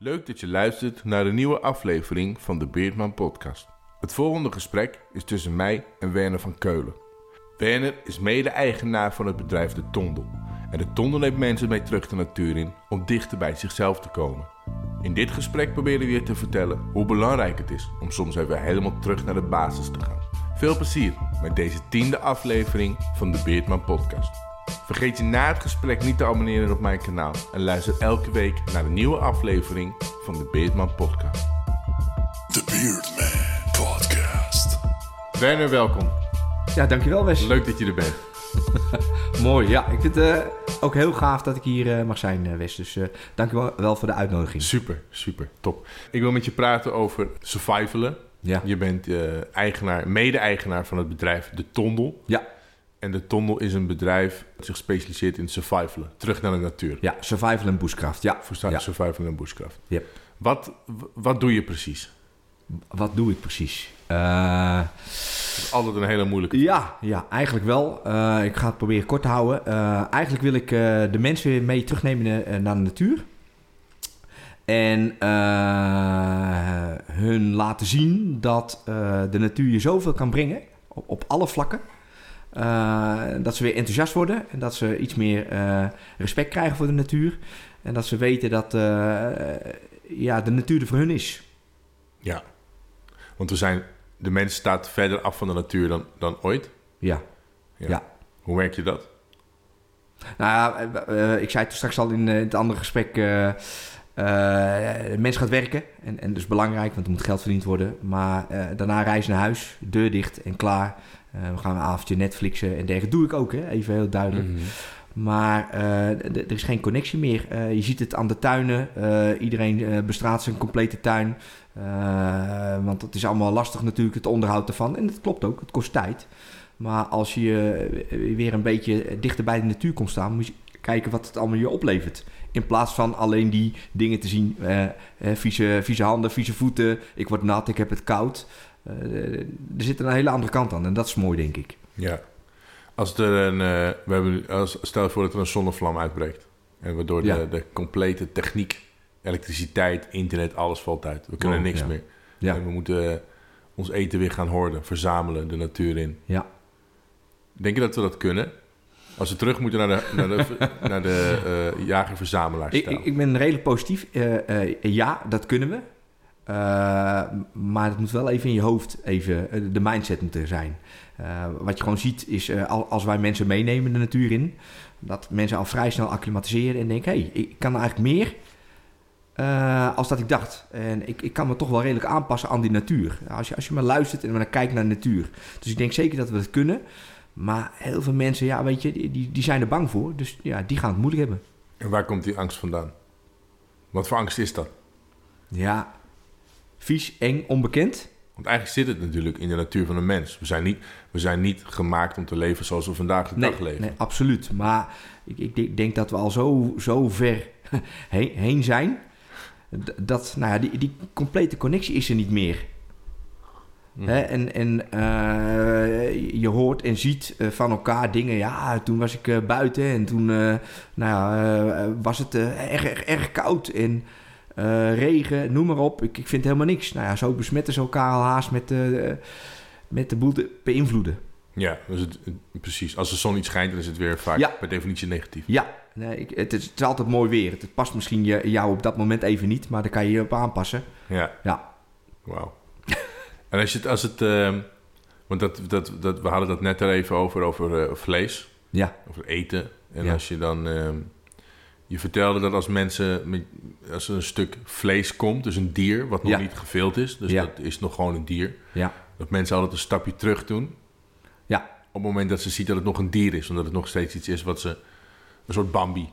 Leuk dat je luistert naar de nieuwe aflevering van de Beardman Podcast. Het volgende gesprek is tussen mij en Werner van Keulen. Werner is mede-eigenaar van het bedrijf De Tondel. En De Tondel neemt mensen mee terug de natuur in om dichter bij zichzelf te komen. In dit gesprek proberen we je te vertellen hoe belangrijk het is om soms even helemaal terug naar de basis te gaan. Veel plezier met deze tiende aflevering van de Beardman Podcast. Vergeet je na het gesprek niet te abonneren op mijn kanaal en luister elke week naar een nieuwe aflevering van de Beardman Podcast. The Beardman Podcast. Werner, welkom. Ja, dankjewel Wes. Leuk dat je er bent. Mooi, ja. Ik vind het eh, ook heel gaaf dat ik hier eh, mag zijn, eh, Wes. Dus eh dankjewel wel voor de uitnodiging. Super, super, top. Ik wil met je praten over survivalen. Ja. Je bent eh, eigenaar, mede-eigenaar van het bedrijf De Tondel. Ja, En De Tondel is een bedrijf dat zich specialiseert in survivalen. Terug naar de natuur. ja. Survival en bushcraft. Ja. Ja. survival en bushcraft. Yep. Wat, wat doe je precies? Wat doe ik precies? Dat is altijd een hele moeilijke ja, ja, eigenlijk wel. Eh, ik ga het proberen kort te houden. Eh, eigenlijk wil ik de mensen weer mee terugnemen naar de natuur. En hun laten zien dat de natuur je zoveel kan brengen. Op, op alle vlakken. Eh, dat ze weer enthousiast worden. En dat ze iets meer eh, respect krijgen voor de natuur. En dat ze weten dat eh, ja, de natuur er voor hun is. Ja, want we zijn, de mens staat verder af van de natuur dan, dan ooit. Ja. Ja. Ja. Hoe merk je dat? Nou ja, ik zei het straks al in het andere gesprek. de mens gaat werken. En, en dus belangrijk, want er moet geld verdiend worden. Maar daarna reizen naar huis, deur dicht en klaar. Eh, we gaan een avondje Netflixen en dergelijke. doe ik ook, hè? even heel duidelijk. Mhm. Maar eh, er is geen connectie meer. Eh, je ziet het aan de tuinen. Iedereen bestraat zijn complete tuin. Want het is allemaal lastig natuurlijk, het onderhoud ervan. En dat klopt ook, het kost tijd. Maar als je weer een beetje dichter bij de natuur komt staan... moet je kijken wat het allemaal je oplevert. In plaats van alleen die dingen te zien. vieze, vieze handen, vieze voeten. Ik word nat, ik heb het koud. Eh, er zit een hele andere kant aan. En dat is mooi, denk ik. Ja. Als er een, eh, we hebben, als, stel je voor dat er een zonnevlam uitbreekt. En waardoor Ja. de, de complete techniek, elektriciteit, internet, alles valt uit. We kunnen Wow, niks ja. meer. Ja, En we moeten eh, ons eten weer gaan hoorden, verzamelen, de natuur in. ja. Denk je dat we dat kunnen? Als we terug moeten naar de, naar de, naar de jager-verzamelaars. Ik, ik, ben redelijk positief. Ja, dat kunnen we. Eh, maar het moet wel even in je hoofd even eh, de mindset moeten zijn. Eh, wat je gewoon ziet is al- als wij mensen meenemen de natuur in, dat mensen al vrij snel acclimatiseren en denken: hé, hey, ik kan eigenlijk meer eh, als dat ik dacht. En ik, ik kan me toch wel redelijk aanpassen aan die natuur. Als je, als je maar luistert en maar kijkt naar de natuur. Dus ik denk zeker dat we het kunnen. Maar heel veel mensen, ja, weet je, die, die- die zijn er bang voor. Dus ja, die gaan het moeilijk hebben. En waar komt die angst vandaan? Wat voor angst is dat? Ja, vies, eng, onbekend. Want eigenlijk zit het natuurlijk in de natuur van de mens. We zijn niet, we zijn niet gemaakt om te leven zoals we vandaag de Nee, dag leven. nee, absoluut. Maar ik, ik denk- dat we al zo, zo ver heen, zijn. Dat, nou ja, die, die complete connectie is er niet meer. Mhm. Hè? En, en eh, je hoort en ziet eh, van elkaar dingen. Ja, toen was ik eh, buiten en toen nou ja, eh, was het erg, erg, erg koud. En regen, noem maar op. Ik, ik vind helemaal niks. Nou ja, zo besmetten ze elkaar al haast met, eh, met de boel te beïnvloeden. Ja, dus het, precies. Als de zon niet schijnt, dan is het weer vaak Ja. per definitie negatief. Ja, nee, ik, het, is, het is altijd mooi weer. Het past misschien je, jou op dat moment even niet, maar daar kan je je op aanpassen. Ja, Ja, wauw. en als, je het, als het... ehm, want dat, dat, dat, we hadden dat net er even over, over eh, vlees. ja, Over eten. En Ja. als je dan... ehm, je vertelde dat als mensen... Met, als er een stuk vlees komt, dus een dier... wat nog Ja. niet gevild is... dus Ja. dat is nog gewoon een dier... ja, dat mensen altijd een stapje terug doen... ja, op het moment dat ze ziet dat het nog een dier is... omdat het nog steeds iets is wat ze... een soort Bambi.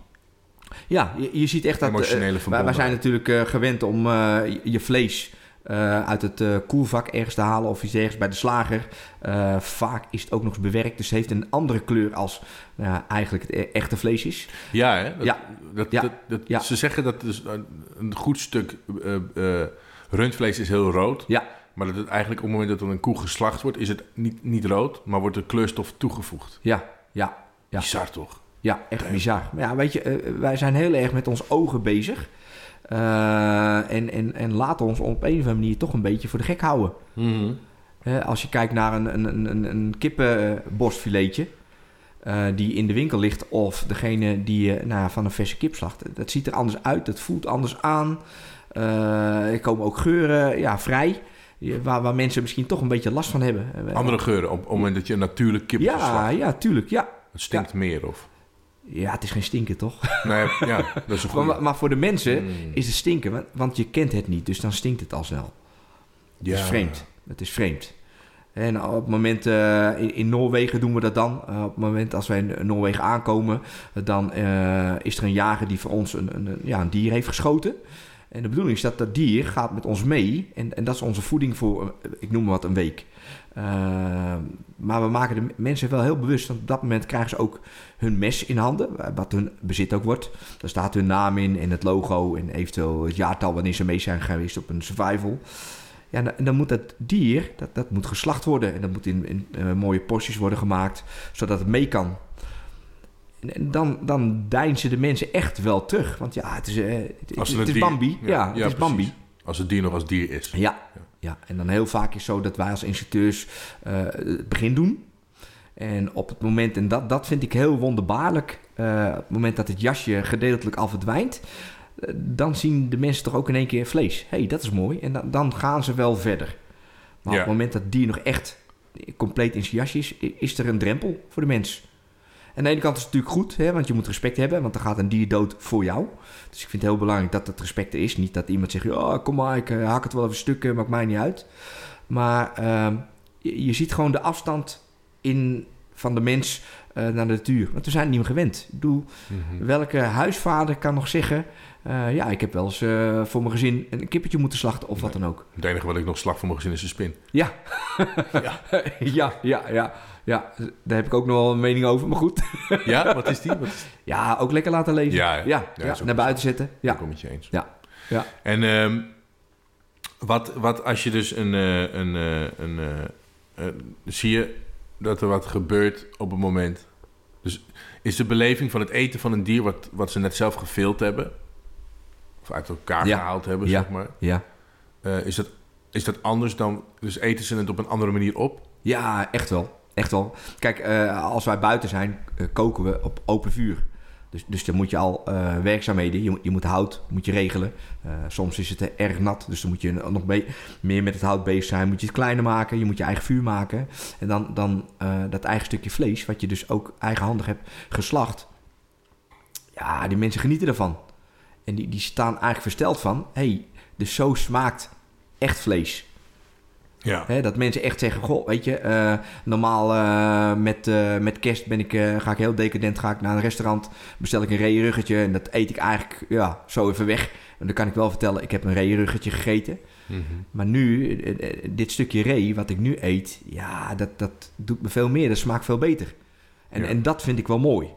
ja. Je, je ziet echt dat... eh, Emotionele wij, wij verbondenheid. zijn natuurlijk eh, gewend om eh, je vlees eh, uit het eh, koelvak ergens te halen of iets ergens bij de slager. Eh, vaak is het ook nog eens bewerkt, dus het heeft een andere kleur als eigenlijk het e- echte vlees is. Ja, hè? Dat, Ja. Dat, Ja. Dat, dat- Ja. Ze zeggen dat dus een, goed stuk rundvlees is heel rood. Ja, Maar dat het eigenlijk op het moment dat er een koe geslacht wordt... is het niet, niet rood, maar wordt er kleurstof toegevoegd. ja, ja. Ja. Bizar toch? Ja, echt bizar. Maar ja, weet je, wij zijn heel erg met ons ogen bezig. Eh, en, en, en laten ons op een of andere manier toch een beetje voor de gek houden. Mhm. Als je kijkt naar een, een, een, een kippenborstfiletje eh, die in de winkel ligt... of degene die je nou, ja, van een verse kip slacht. Dat ziet er anders uit, dat voelt anders aan. Eh, er komen ook geuren ja, vrij... Waar, waar mensen misschien toch een beetje last van hebben. Andere geuren op, op het moment dat je een natuurlijk kip Ja, slacht. ja, tuurlijk. Ja. Het stinkt meer of... ja, het is geen stinken, toch? Nee, ja, dat is een goede. Maar, maar voor de mensen Mm. is het stinken, want, je kent het niet, dus dan stinkt het al snel. Het is Ja. vreemd. Het is vreemd. En op het moment, eh, in, in Noorwegen doen we dat dan. Eh, op het moment als wij in Noorwegen aankomen, dan eh, is er een jager die voor ons een, een, een- ja, een dier heeft geschoten. En de bedoeling is dat dat dier gaat met ons mee. En, en dat is onze voeding voor, ik noem maar wat, een week. Eh, maar we maken de mensen wel heel bewust. Want op dat moment krijgen ze ook hun mes in handen. Wat hun bezit ook wordt. Daar staat hun naam in en het logo. En eventueel het jaartal wanneer ze mee zijn geweest op een survival. Ja, en dan- moet dat dier, dat, dat moet geslacht worden. En dat moet in, in eh, mooie porties worden gemaakt. Zodat het mee kan. En, en dan, dan deinzen de mensen echt wel terug. Want ja, het is, eh, het, is dier- Bambi. Ja, het is precies. Bambi. Als het dier nog als dier is. Ja, ja, en dan heel vaak is zo dat wij als instructeurs eh, het begin doen. En op het moment, en dat, dat vind ik heel wonderbaarlijk, eh, op het moment dat het jasje gedeeltelijk al verdwijnt, eh, dan zien de mensen toch ook in één keer vlees. Hé, hey, dat is mooi. En dan, dan gaan ze wel verder. Maar Ja. op het moment dat het dier nog echt compleet in zijn jasje is, is er een drempel voor de mens. Aan de ene kant is het natuurlijk goed, hè, want je moet respect hebben, want dan gaat een dier dood voor jou. Dus ik vind het heel belangrijk dat dat respect er is. Niet dat iemand zegt, kom maar, ik eh, hak het wel even stukken, maakt mij niet uit. Maar ehm, je, je ziet gewoon de afstand in, van de mens eh, naar de natuur. Want we zijn het niet meer gewend. Ik bedoel, Mhm. welke huisvader kan nog zeggen... eh, ja, ik heb wel eens eh, voor mijn gezin een kippetje moeten slachten of wat dan ook. Het enige wat ik nog slag voor mijn gezin is een spin. Ja. ja. ja, ja, ja, ja. Daar heb ik ook nog wel een mening over, maar goed. Ja, wat is die? Wat is Ja, ook lekker laten leven. Ja, ja. ja, Ja, ja, is ook naar buiten zetten. Ja. Ik kom met je eens. ja, ja. En ehm, wat, wat als je dus een... eh, een, eh, een eh, eh, zie je dat er wat gebeurt op het moment... Dus is de beleving van het eten van een dier... wat, wat ze net zelf gevild hebben... of uit elkaar gehaald hebben, zeg maar... ja. eh, is, dat, is dat anders dan... Dus eten ze het op een andere manier op? Ja, echt wel. Echt wel. Kijk, eh, als wij buiten zijn, eh, koken we op open vuur. Dus, dus dan moet je al eh, werkzaamheden, je, je moet hout moet je regelen. Soms is het erg nat, dus dan moet je nog meer met het hout bezig zijn. Moet je het kleiner maken, je moet je eigen vuur maken. En dan, dan dat eigen stukje vlees, wat je dus ook eigenhandig hebt geslacht. Ja, die mensen genieten ervan. En die, die staan eigenlijk versteld van... hé, hey, dus zo smaakt echt vlees. Ja. Hè, dat mensen echt zeggen, goh, weet je, eh, normaal eh, met, eh, met kerst ben ik, ga ik heel decadent, ga ik naar een restaurant, bestel ik een reeruggetje en dat eet ik eigenlijk ja, zo even weg. En dan kan ik wel vertellen, ik heb een reeruggetje gegeten. Mhm. Maar nu, dit stukje ree wat ik nu eet, ja, dat, dat doet me veel meer, dat smaakt veel beter. En, Ja. en dat vind ik wel mooi.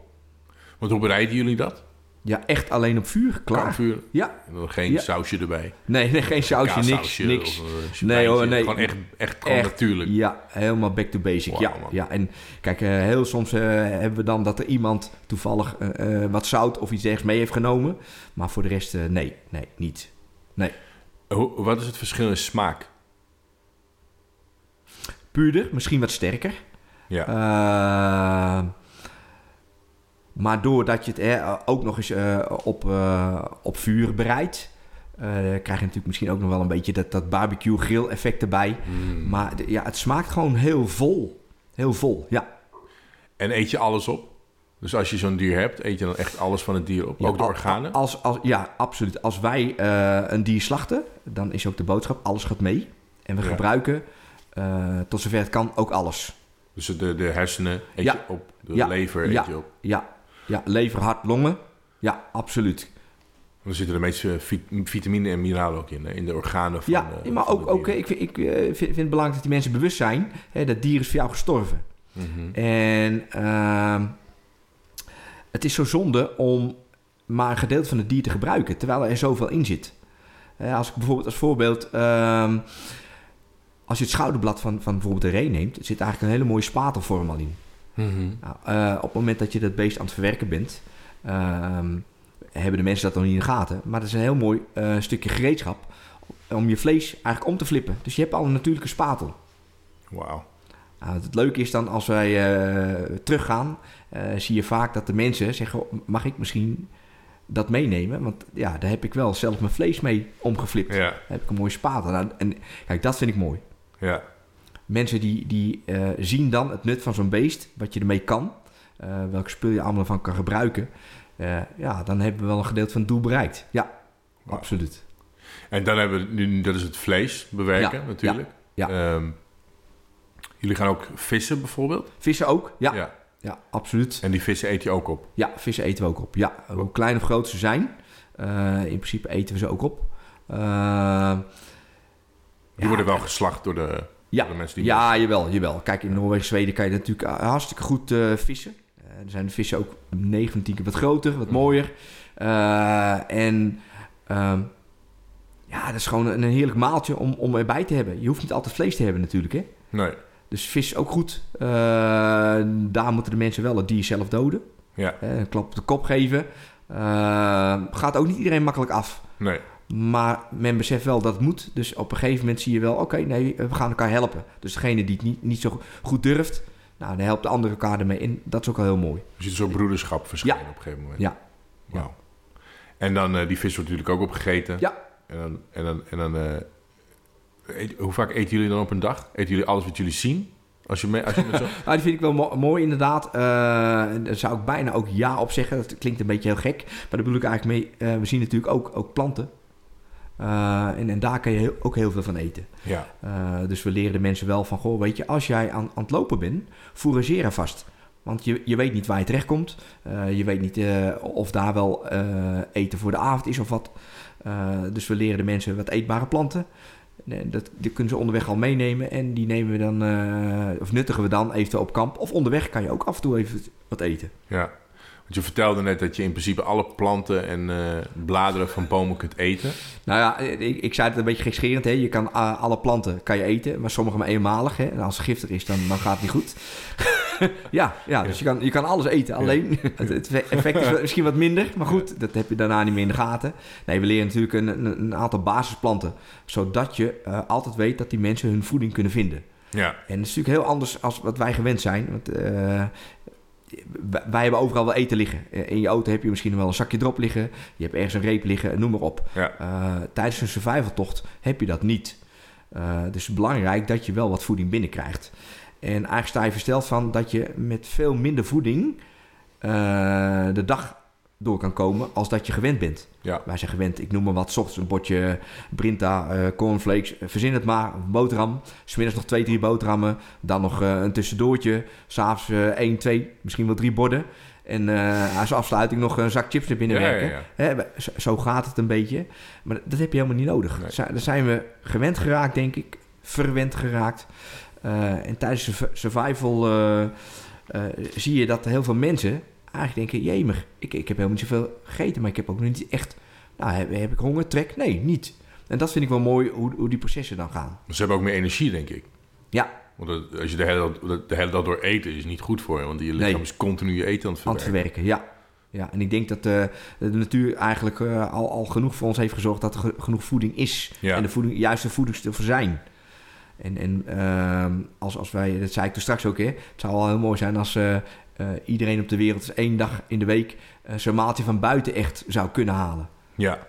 Want hoe bereiden jullie dat? Ja, echt alleen op vuur, klaar. Kampvuur? Ja, En dan geen Ja. sausje erbij? nee, nee geen sausje, niks, niks. Of, eh, Nee, hoor, nee. Gewoon echt, echt gewoon Echt, natuurlijk. Ja, helemaal back to basic. Ja, man. ja, en kijk, eh, heel soms eh, hebben we dan dat er iemand toevallig wat zout of iets ergens mee heeft genomen. Maar voor de rest, nee, nee, niet. Nee. Wat is het verschil in smaak? Puurder, misschien wat sterker. Ja. Maar doordat je het eh, ook nog eens eh, op, eh, op vuur bereidt, krijg je natuurlijk misschien ook nog wel een beetje dat, dat barbecue grill effect erbij. Mm. Maar ja, het smaakt gewoon heel vol. Heel vol, ja. En eet je alles op? Dus als je zo'n dier hebt, eet je dan echt alles van het dier op? Ja, ook de organen? Als, als, ja, absoluut. Als wij een dier slachten, dan is ook de boodschap, alles gaat mee. En we Ja. gebruiken, tot zover het kan, ook alles. Dus de, de hersenen eet Ja. je op, de lever eet je op. Ja, ja lever, hart, longen. Ja, absoluut. Dan zitten de meeste vi- vitamine en mineralen ook in, in de organen van ja, de, maar van ook, de ook dieren. ik, vind, ik eh, vind, het belangrijk dat die mensen bewust zijn. Hè, dat dier is voor jou gestorven. Mhm. En ehm, het is zo zonde om maar een gedeelte van het dier te gebruiken, terwijl er zoveel in zit. Eh, als ik bijvoorbeeld als voorbeeld, ehm, als je het schouderblad van, van bijvoorbeeld een ree neemt, zit eigenlijk een hele mooie spatelvorm al in. Mhm. Nou, eh, op het moment dat je dat beest aan het verwerken bent, ehm, hebben de mensen dat nog niet in de gaten. Maar dat is een heel mooi eh, stukje gereedschap om je vlees eigenlijk om te flippen. Dus je hebt al een natuurlijke spatel. Wauw. Nou, het leuke is dan als wij eh, teruggaan, zie je vaak dat de mensen zeggen: mag ik misschien dat meenemen? Want ja, daar heb ik wel zelf mijn vlees mee omgeflipt. Ja, Daar heb ik een mooie spatel. Nou, en kijk, dat vind ik mooi. ja. Mensen die, die eh, zien dan het nut van zo'n beest, wat je ermee kan, eh, welke spul je allemaal van kan gebruiken. Eh, ja, dan hebben we wel een gedeelte van het doel bereikt. Ja, absoluut. En dan hebben we nu, dat is het vlees bewerken Ja, natuurlijk. ja, Ehm, jullie gaan ook vissen bijvoorbeeld? Vissen ook? Ja, ja. absoluut. En die vissen eet je ook op? Ja, vissen eten we ook op. Ja, hoe klein of groot ze zijn, in principe eten we ze ook op. Die worden wel geslacht door de, Ja, die... Ja, jawel, jawel. Kijk, in Noorwegen, Zweden kan je natuurlijk eh, hartstikke goed eh, vissen. Eh, er zijn de vissen ook 9 van 10 keer wat groter, wat mooier. Eh, en ehm, ja, dat is gewoon een, een heerlijk maaltje om, om erbij te hebben. Je hoeft niet altijd vlees te hebben natuurlijk, hè. Nee, Dus vis is ook goed. Daar moeten de mensen wel het dier zelf doden. ja, een klap op de kop geven. Gaat ook niet iedereen makkelijk af. nee. Maar men beseft wel dat het moet. Dus op een gegeven moment zie je wel, oké, nee, we gaan elkaar helpen. Dus degene die het niet, niet zo goed durft, nou, dan helpt de andere elkaar ermee in. Dat is ook wel heel mooi. Je ziet zo'n broederschap verschijnen op een gegeven moment. Ja. Wauw. En dan, eh, die vis wordt natuurlijk ook opgegeten. Ja. En dan, en dan, en dan eh, eet- hoe vaak eten jullie dan op een dag? Eten jullie alles wat jullie zien? Als je, mee, als je met zo... Nou, die vind ik wel mo- mooi inderdaad. Eh, daar zou ik bijna ook ja op zeggen. Dat klinkt een beetje heel gek. Maar daar bedoel ik eigenlijk mee. we zien natuurlijk ook, ook planten. Eh, en, en daar kan je ook heel veel van eten. ja, Eh, dus we leren de mensen wel van, goh, weet je, als jij aan, aan het lopen bent, fourageer er vast. Want je, je weet niet waar je terechtkomt. Eh je weet niet of daar wel eten voor de avond is of wat. Dus we leren de mensen wat eetbare planten. En Dat, die kunnen ze onderweg al meenemen. En die nemen we dan, of nuttigen we dan even op kamp. Of onderweg kan je ook af en toe even wat eten. ja. Je vertelde net dat je in principe alle planten en eh, bladeren van bomen kunt eten. Nou ja, ik, ik zei het een beetje gekscherend. Hè? Je kan eh, alle planten kan je eten, maar sommige maar eenmalig. Hè? En als het giftig is, dan, dan gaat het niet goed. ja, ja, dus je kan, je kan alles eten. Alleen het, het effect is misschien wat minder. Maar goed, dat heb je daarna niet meer in de gaten. Nee, we leren natuurlijk een, een, aantal basisplanten. Zodat je eh, altijd weet dat die mensen hun voeding kunnen vinden. Ja, En dat is natuurlijk heel anders als wat wij gewend zijn. Want eh, wij, hebben overal wel eten liggen. Eh, In je auto heb je misschien wel een zakje drop liggen. Je hebt ergens een reep liggen, noem maar op. ja, Eh, tijdens een survivaltocht heb je dat niet. Eh, dus het is belangrijk dat je wel wat voeding binnenkrijgt. En eigenlijk sta je versteld van dat je met veel minder voeding de dag door kan komen als dat je gewend bent. ja. Wij zijn gewend, ik noem maar wat, 's ochtends een bordje Brinta, eh, cornflakes, eh, verzin het maar, boterham. Smiddags nog twee, drie boterhammen, dan nog eh, een tussendoortje. S'avonds eh één, twee, misschien wel drie borden. En eh, als afsluiting nog een zak chips er binnen Ja, werken. ja. Hè, zo- gaat het een beetje. Maar dat heb je helemaal niet nodig. Nee. Daar zijn we gewend geraakt, denk ik. Verwend geraakt. Eh, en tijdens de surv- survival eh, eh, zie je dat heel veel mensen eigenlijk denken... Jemig, ik, ik heb helemaal niet zoveel gegeten, maar ik heb ook nog niet echt... Nou, heb, heb ik honger, trek? Nee, niet. En dat vind ik wel mooi, hoe, hoe die processen dan gaan. Ze hebben ook meer energie, denk ik. Ja, Want dat- als je de hele, de hele dag door eten is niet goed voor je. Want je lichaam Nee. is continu je eten aan het aan het verwerken. ja. Ja, en ik denk dat eh, de natuur eigenlijk eh, al, al genoeg voor ons heeft gezorgd dat er ge- genoeg voeding is. Ja. En de voeding, juiste voedingsstoffen zijn. En, en ehm, als, als wij, dat zei ik toen straks ook, hè, het zou wel heel mooi zijn als eh, eh, iedereen op de wereld eens één dag in de week eh, zijn maaltje van buiten echt zou kunnen halen. Ja.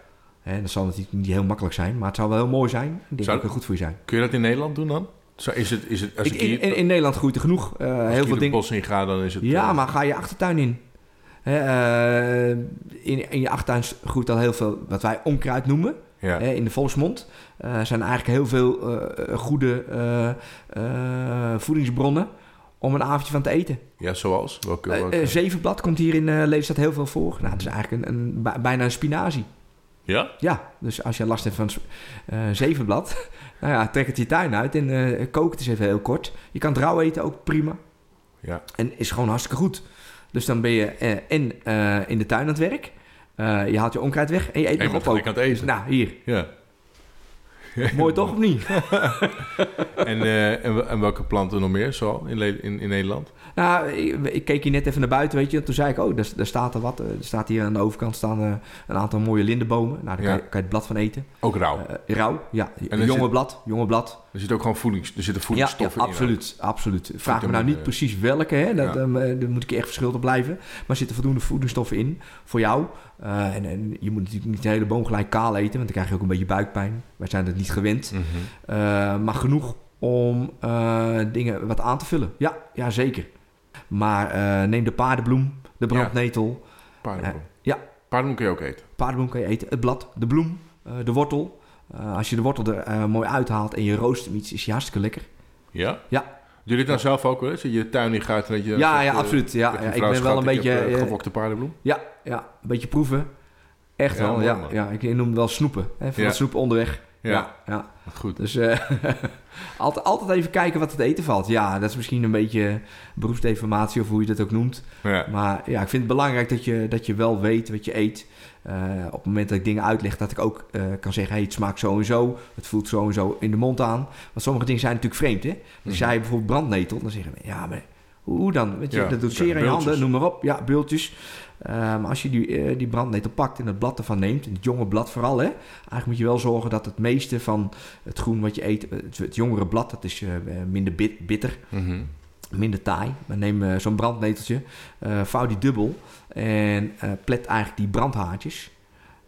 Hè, dat zal natuurlijk niet heel makkelijk zijn, maar het zou wel heel mooi zijn. Ik denk Zou- ook heel goed voor je zijn. Kun je dat in Nederland doen dan? Zo is het, is het, als Ik, ik in, hier, in, in Nederland groeit er genoeg. ik heel veel de dingen. bos in ga, dan is het... Ja, maar ga je achtertuin in. Hè, in, in je achtertuin groeit al heel veel wat wij onkruid noemen. Ja, Hè, in de volksmond Er zijn eigenlijk heel veel eh, goede eh, eh, voedingsbronnen om een avondje van te eten. ja zoals? Welke, Eh, welke? eh, zevenblad komt hier in uh, Lelystad heel veel voor. Nou, het is eigenlijk een, een, bij- bijna een spinazie. ja? Ja, dus als je last hebt van eh zevenblad, nou ja, trek het je tuin uit en eh, kook het eens even heel kort. Je kan het rauw eten, ook prima. Ja. En is gewoon hartstikke goed. Dus dan ben je eh, en eh, in de tuin aan het werk. Eh, je haalt je onkruid weg en je eet En je nog op ook. gelijk aan het eten. Nou, hier. Ja. Mooi toch of niet? En, eh, en, wel- en welke planten nog meer zo in, in, in Nederland? Nou, ik, ik keek hier net even naar buiten, weet je. Toen zei ik, oh, daar, daar staat er wat. Eh, Er staat hier aan de overkant staan een aantal mooie lindenbomen. Nou, daar Ja. kan, je, kan je het blad van eten. Ook rauw. Eh, rauw, ja. er jonge zit- blad, jonge blad. Er zit ook gewoon voedings, er zitten Ja, ja, voedingsstoffen in. absoluut, absoluut. Vraag me nou niet precies welke, hè. Dat, Ja. ehm, eh, daar moet ik echt verschil op blijven. Maar er zitten voldoende voedingsstoffen in voor jou. Eh, en, en je moet natuurlijk niet de hele boom gelijk kaal eten, want dan krijg je ook een beetje buikpijn. Wij zijn dat niet gewend. Mhm. Eh, maar genoeg om eh, dingen wat aan te vullen. Ja, ja zeker. Maar eh, neem de paardenbloem, de brandnetel. Paardenbloem. Eh, ja. Paardenbloem kun je ook eten. Paardenbloem kan je eten. Het blad, de bloem, eh, de wortel. Eh, als je de wortel er eh, mooi uithaalt en je roost hem iets, is die hartstikke lekker. Ja? Ja. Doe je dit nou zelf ook wel eens? Je tuin in gaat en dat je... Ja, zegt, ja, absoluut. Ja, ja, ik ben wel een ik heb, beetje... eh, gewokte paardenbloem. ja, ja, een beetje proeven. Echt Ja, wel, ja, man. ja. Ik noem het wel snoepen. Hè, van Ja. snoep onderweg. Ja. Ja. Goed. Dus eh, altijd, altijd even kijken wat het eten valt. Ja, dat is misschien een beetje beroepsdeformatie of hoe je dat ook noemt. Ja. Maar ja, ik vind het belangrijk dat je, dat je wel weet wat je eet. Eh, op het moment dat ik dingen uitleg, dat ik ook eh, kan zeggen: hey, het smaakt zo en zo. Het voelt zo en zo in de mond aan. Want sommige dingen zijn natuurlijk vreemd. Hè? Als Mhm. jij bijvoorbeeld brandnetel, dan zeggen we: ja, maar hoe dan? Weet je, Ja, dat doet zeer aan je handen, noem maar op. Ja, bultjes. Maar als je die, eh, die brandnetel pakt en het blad ervan neemt, en het jonge blad vooral, hè, eigenlijk moet je wel zorgen dat het meeste van het groen wat je eet, het, het jongere blad, dat is minder bit- bitter Mhm. minder taai. Maar neem zo'n brandneteltje, vouw die dubbel en eh, plet eigenlijk die brandhaartjes.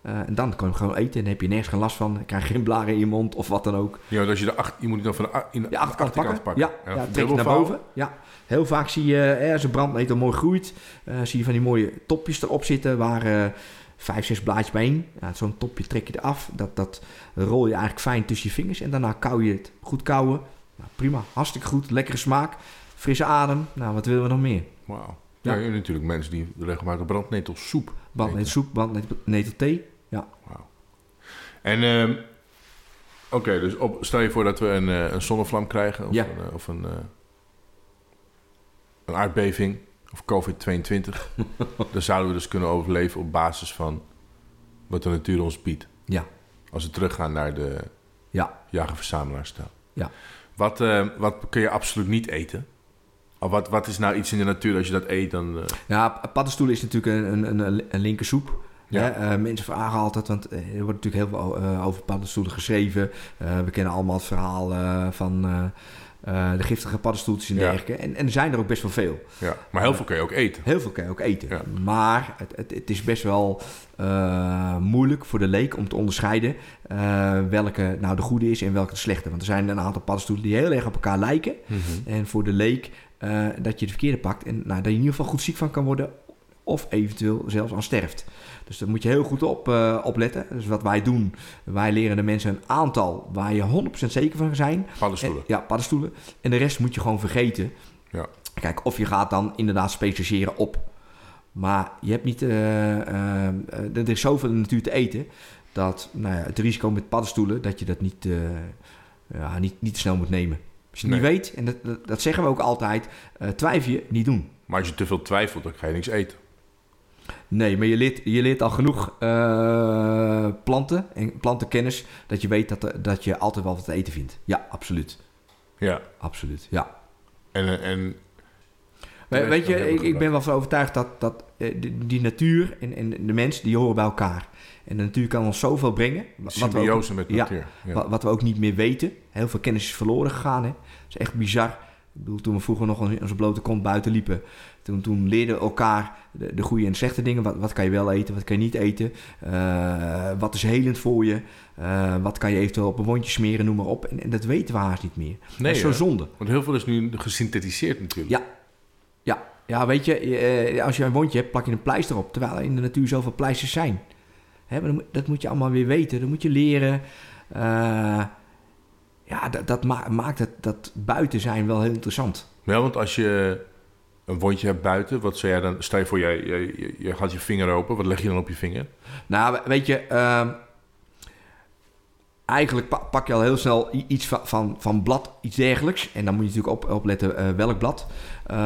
Eh, en dan kan je hem gewoon eten en heb je nergens geen last van. Dan krijg je geen blaren in je mond of wat dan ook. Ja, als je de acht, je moet het dan van de, in de De achterkant, pakken. Ja, En ja, trek je naar boven. Ja. Heel vaak zie je, eh, als een brandnetel mooi groeit, eh, zie je van die mooie topjes erop zitten waar eh, vijf, zes blaadjes bijeen. Ja, Zo'n topje trek je eraf. Dat, dat rol je eigenlijk fijn tussen je vingers en daarna kauw je het. Goed kauwen. Nou, prima, hartstikke goed. Lekkere smaak, frisse adem. Nou, wat willen we nog meer? Wauw. Ja, Ja. natuurlijk mensen die regelmatig brandnetelsoep Brandnetelsoep, brandnetel thee. Wauw. En, ehm, oké, dus op, stel je voor dat we een, eh, een zonnevlam krijgen of Ja. een, eh, of een, eh, een aardbeving of COVID-22. dan zouden we dus kunnen overleven op basis van wat de natuur ons biedt. Ja. Als we teruggaan naar de Ja. jager-verzamelaarstijl. Ja. Wat, wat kun je absoluut niet eten? Wat, wat is nou iets in de natuur, als je dat eet, dan... eh, Ja, paddenstoelen is natuurlijk een, een, een, een linkersoep. Ja. Eh, mensen vragen altijd, want eh, er wordt natuurlijk heel veel over paddenstoelen geschreven. We kennen allemaal het verhaal van de giftige paddenstoeltjes en Ja. dergelijke. En, en er zijn er ook best wel veel. ja. Maar heel veel kun je ook eten. Heel veel kan je ook eten. Ja. Maar het, het, het is best wel moeilijk voor de leek om te onderscheiden welke nou de goede is en welke de slechte. Want er zijn een aantal paddenstoelen die heel erg op elkaar lijken. Mhm. En voor de leek eh, dat je de verkeerde pakt. En nou, dat je in ieder geval goed ziek van kan worden. Of eventueel zelfs aan sterft. Dus daar moet je heel goed op uh, opletten. Dus wat wij doen, wij leren de mensen een aantal waar je 100% zeker van zijn. Paddenstoelen. En, ja, paddenstoelen. En de rest moet je gewoon vergeten. Ja. Kijk, of je gaat dan inderdaad specialiseren op. Maar je hebt niet... Uh, uh, er is zoveel in de natuur te eten... dat nou ja, het risico met paddenstoelen... dat je dat niet, ja, niet, niet te snel moet nemen. Als je het nee. niet weet, en dat, dat, dat, zeggen we ook altijd... Uh, twijfel je, niet doen. Maar als je te veel twijfelt, dan ga je niks eten. Nee, maar je leert, je leert al genoeg uh, planten en plantenkennis... dat je weet dat, dat je altijd wel wat te eten vindt. Ja, absoluut. Ja. Absoluut, ja. En... en weet, weet je, ik, ik, ben wel van overtuigd dat, dat die, die natuur en, en, de mens... die horen bij elkaar. En de natuur kan ons zoveel brengen. Symbiose met natuur. Ja, ja. Wat, wat we ook niet meer weten. Heel veel kennis is verloren gegaan. Hè. Dat is echt bizar. Ik bedoel, toen we vroeger nog in onze blote kont buiten liepen... Toen, toen leerden we elkaar de, de goede en slechte dingen. Wat, wat kan je wel eten, wat kan je niet eten? Uh, wat is helend voor je? Uh, wat kan je eventueel op een wondje smeren, noem maar op. En, en dat weten we haast niet meer. Nee, dat is zo zonde. Want heel veel is nu gesynthetiseerd natuurlijk. Ja, ja. ja weet je, uh, als je een wondje hebt, plak je een pleister op. Terwijl er in de natuur zoveel pleisters zijn. Hè, maar dat moet je allemaal weer weten. Dat moet je leren. Uh, ja, dat, dat ma maakt het, dat buiten zijn wel heel interessant. Ja, want als je een wondje hebt buiten, wat zou jij dan... Stel je voor, jij, je, je, je gaat je vinger open. Wat leg je dan op je vinger? Nou, weet je... Uh, eigenlijk pak je al heel snel iets van, van, van blad, iets dergelijks. En dan moet je natuurlijk op, opletten uh, welk blad. Uh,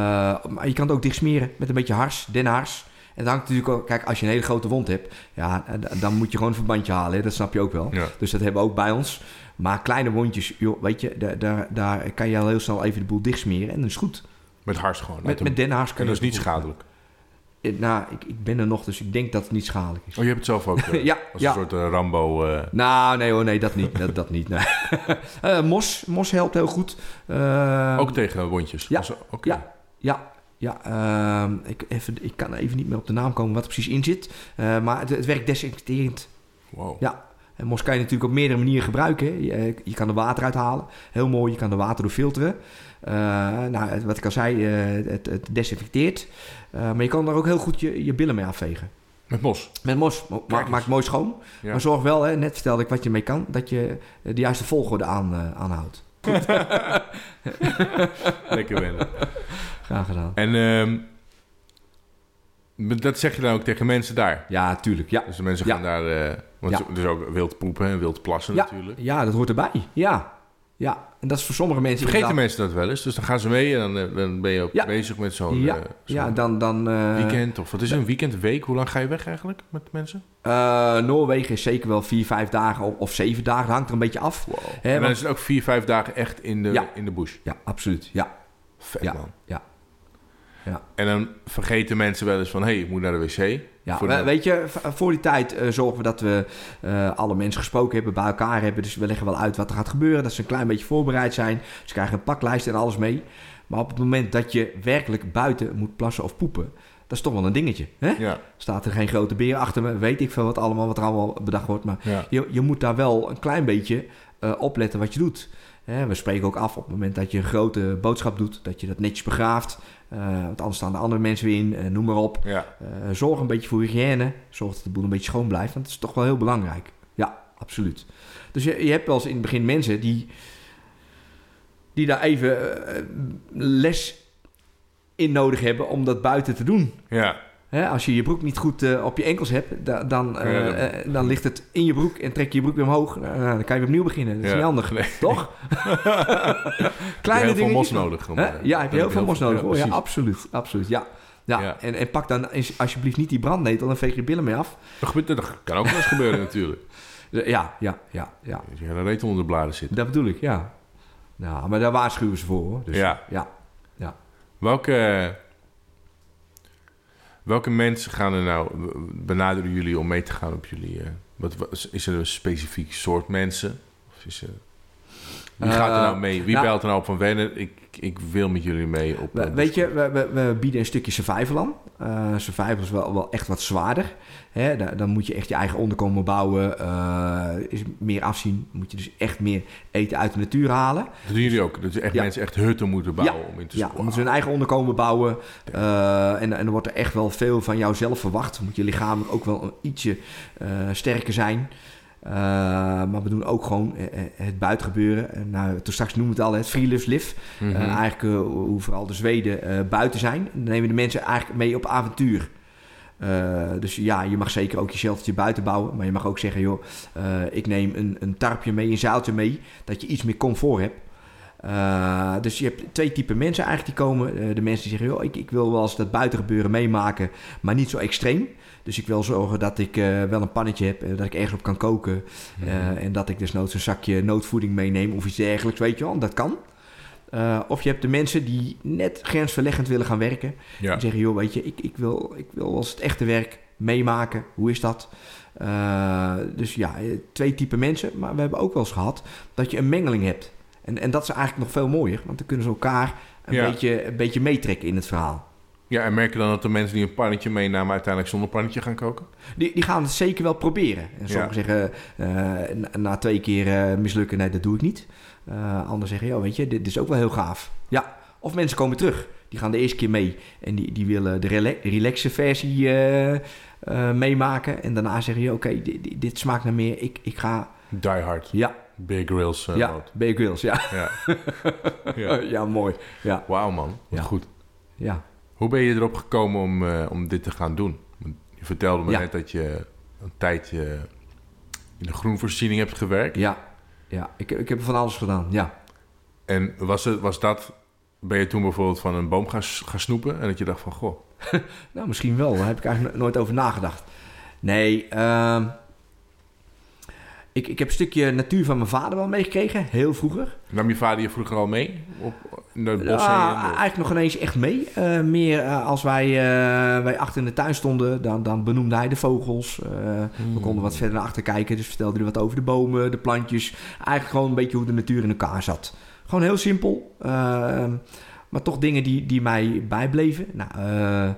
maar je kan het ook dicht smeren met een beetje hars, denhars. En dan hangt natuurlijk ook, kijk, als je een hele grote wond hebt, ja, eh, dan moet je gewoon een verbandje halen. Hè? Dat snap je ook wel. Ja. Dus dat hebben we ook bij ons. Maar kleine wondjes, joh, weet je, daar, daar, daar kan je al heel snel even de boel dichtsmeren en dat is goed. Met hars gewoon. Met, met denhars kun en dat is niet schadelijk. Eh, Nou, ik, ik ben er nog, dus ik denk dat het niet schadelijk is. Oh, je hebt het zelf ook. eh, Ja, Als ja. een soort eh, Rambo. Nou, nee hoor, nee, dat niet. Dat, dat niet, nee. Mos, mos helpt heel goed. Ook tegen wondjes. ja, Als- Oké. Ja, ja, ja. ehm, ik, even, ik kan even niet meer op de naam komen wat er precies in zit. Maar het, het werkt desinfecterend. Wow. Ja. En mos kan je natuurlijk op meerdere manieren gebruiken. Je, je kan er water uithalen. Heel mooi, je kan er water door filteren. Eh, nou, wat ik al zei, eh, het, het desinfecteert. Eh, maar je kan er ook heel goed je, je billen mee afvegen. Met mos. Met mos. Ma- maakt mooi schoon. Ja. Maar zorg wel, hè, net vertelde ik wat je mee kan, dat je de juiste volgorde aan, eh, aanhoudt. Lekker wennen. Graag gedaan. En ehm, dat zeg je dan ook tegen mensen daar. Ja, tuurlijk. Ja. Dus de mensen Ja. gaan daar... eh want Ja. is ook wild poepen en wild plassen natuurlijk. ja, dat hoort erbij. Ja. ja. En dat is voor sommige mensen Vergeten inderdaad- mensen dat wel eens? Dus dan gaan ze mee en dan, eh, dan ben je ook Ja. bezig met zo'n Ja, eh, ja, dan... dan eh, weekend. Of wat is een weekend, een week? Hoe lang ga je weg eigenlijk met mensen? Noorwegen is zeker wel vier, vijf dagen of, of zeven dagen. Dat hangt er een beetje af. Wow. En dan want- is het ook vier, vijf dagen echt in de, Ja. in de bush. Ja, absoluut. Ja, Vet Ja. man. ja. Ja. En dan vergeten mensen wel eens van... hé, hey, ik moet naar de wc. Ja, we- weet je, voor die tijd eh, zorgen we dat we eh, alle mensen gesproken hebben, bij elkaar hebben. Dus we leggen wel uit wat er gaat gebeuren, dat ze een klein beetje voorbereid zijn. Ze krijgen een paklijst en alles mee. Maar op het moment dat je werkelijk buiten moet plassen of poepen, dat is toch wel een dingetje. Hè? Ja, Staat er geen grote beer achter me, weet ik veel wat allemaal, wat er allemaal bedacht wordt. Maar ja. je, je moet daar wel een klein beetje eh, opletten wat je doet. We spreken ook af op het moment dat je een grote boodschap doet, dat je dat netjes begraaft. Eh, want anders staan de andere mensen weer in, eh, noem maar op. ja. Eh, zorg een beetje voor hygiëne. Zorg dat de boel een beetje schoon blijft. Want dat is toch wel heel belangrijk. Ja, absoluut. Dus je, je hebt wel eens in het begin mensen die, die daar even les in nodig hebben om dat buiten te doen. ja. Hè, als je je broek niet goed eh, op je enkels hebt, da- dan, eh, Ja, dan- eh, dan ligt het in je broek en trek je je broek weer omhoog. Nou, dan kan je weer opnieuw beginnen. Dat is Ja. niet handig, Nee. toch? Kleine Kleine heel veel mos nodig. om, Ja, heb je heel veel mos nodig. hoor. Ja, absoluut. absoluut ja. Ja, Ja. En, en pak dan alsjeblieft niet die brandnetel en veeg je billen mee af. Dat, gebeurt, dat kan ook wel eens gebeuren natuurlijk. Ja, ja, ja, ja. Als je hele reet onder de bladen zit. Dat bedoel ik, ja. Nou, maar daar waarschuwen ze voor, hoor. Dus, Ja. ja. Welke, welke mensen gaan er nou, benaderen jullie om mee te gaan op jullie... eh, wat, is er een specifiek soort mensen? Of is er, wie gaat er Eh, nou mee? Wie nou- belt er nou op van Werner? Ik, ik wil met jullie mee op... We- eh, weet je, we, we, we bieden een stukje survival aan. Eh survival is wel, wel echt wat zwaarder. Hè, da- dan moet je echt je eigen onderkomen bouwen. eh, is meer afzien. Moet je dus echt meer eten uit de natuur halen. Dat doen jullie ook? Dat is echt Ja. mensen echt hutten moeten bouwen om in te Ja, omdat ze hun eigen onderkomen bouwen. En, en er wordt er echt wel veel van jou zelf verwacht. Moet je lichamelijk ook wel een ietsje sterker zijn. Eh, maar we doen ook gewoon eh, eh, het buitengebeuren. En, nou, toen straks noemde het al het free live. Eh, eigenlijk hoe vooral de Zweden buiten zijn. Dan nemen de mensen eigenlijk mee op avontuur. Dus ja, je mag zeker ook je sheltertje buiten bouwen. Maar je mag ook zeggen, joh, ik neem een, een tarpje mee, een zaaltje mee. Dat je iets meer comfort hebt. Eh, dus je hebt twee typen mensen eigenlijk die komen. Eh, de mensen die zeggen, joh, ik, ik wil wel eens dat buitengebeuren meemaken, maar niet zo extreem. Dus ik wil zorgen dat ik eh, wel een pannetje heb, dat ik ergens op kan koken. Mhm. En dat ik desnoods een zakje noodvoeding meeneem of iets dergelijks, weet je wel. Dat kan. Of je hebt de mensen die net grensverleggend willen gaan werken. ja. En zeggen, joh, weet je, ik, ik, wil, ik wil wel eens het echte werk meemaken. Hoe is dat? Dus ja, twee typen mensen. Maar we hebben ook wel eens gehad dat je een mengeling hebt. En, en dat is eigenlijk nog veel mooier. Want dan kunnen ze elkaar een, Ja. beetje, een beetje meetrekken in het verhaal. ja, en merk je dan dat de mensen die een pannetje meenamen... uiteindelijk zonder pannetje gaan koken? Die, die gaan het zeker wel proberen. En sommigen zeggen eh, na, na twee keer eh, mislukken, nee, dat doe ik niet. Eh anderen zeggen, ja, weet je, dit, dit is ook wel heel gaaf. Ja, of mensen komen terug. Die gaan de eerste keer mee en die, die willen de rela relaxe versie eh, eh, meemaken. En daarna zeggen, ja, oké, dit, dit- dit smaakt naar meer. Ik, ik ga, Die Hard, ja, Bear Grylls eh, ja, mode. Bear Grylls, ja. Ja. ja. ja, mooi. Ja, Wauw man, wat Ja. goed. ja. Hoe ben je erop gekomen om, eh, om dit te gaan doen? Je vertelde me net dat je een tijdje in de groenvoorziening hebt gewerkt. ja, ja. Ik, ik heb van alles gedaan, ja. En was, het, was dat Ben je toen bijvoorbeeld van een boom gaan, gaan snoepen en dat je dacht van, goh, Nou, misschien wel. Daar heb ik eigenlijk no- nooit over nagedacht. Nee, ehm, ik, ik heb een stukje natuur van mijn vader wel meegekregen, heel vroeger. nam je vader je vroeger al mee op, in de bossen? Ja, en de- eigenlijk nog ineens echt mee. Eh, meer eh, als wij, eh, wij achter in de tuin stonden, dan, dan benoemde hij de vogels. Eh, We konden wat verder naar achter kijken, dus vertelde hij wat over de bomen, de plantjes. Eigenlijk gewoon een beetje hoe de natuur in elkaar zat. Gewoon heel simpel, maar toch dingen die, die mij bijbleven. Nou, eh,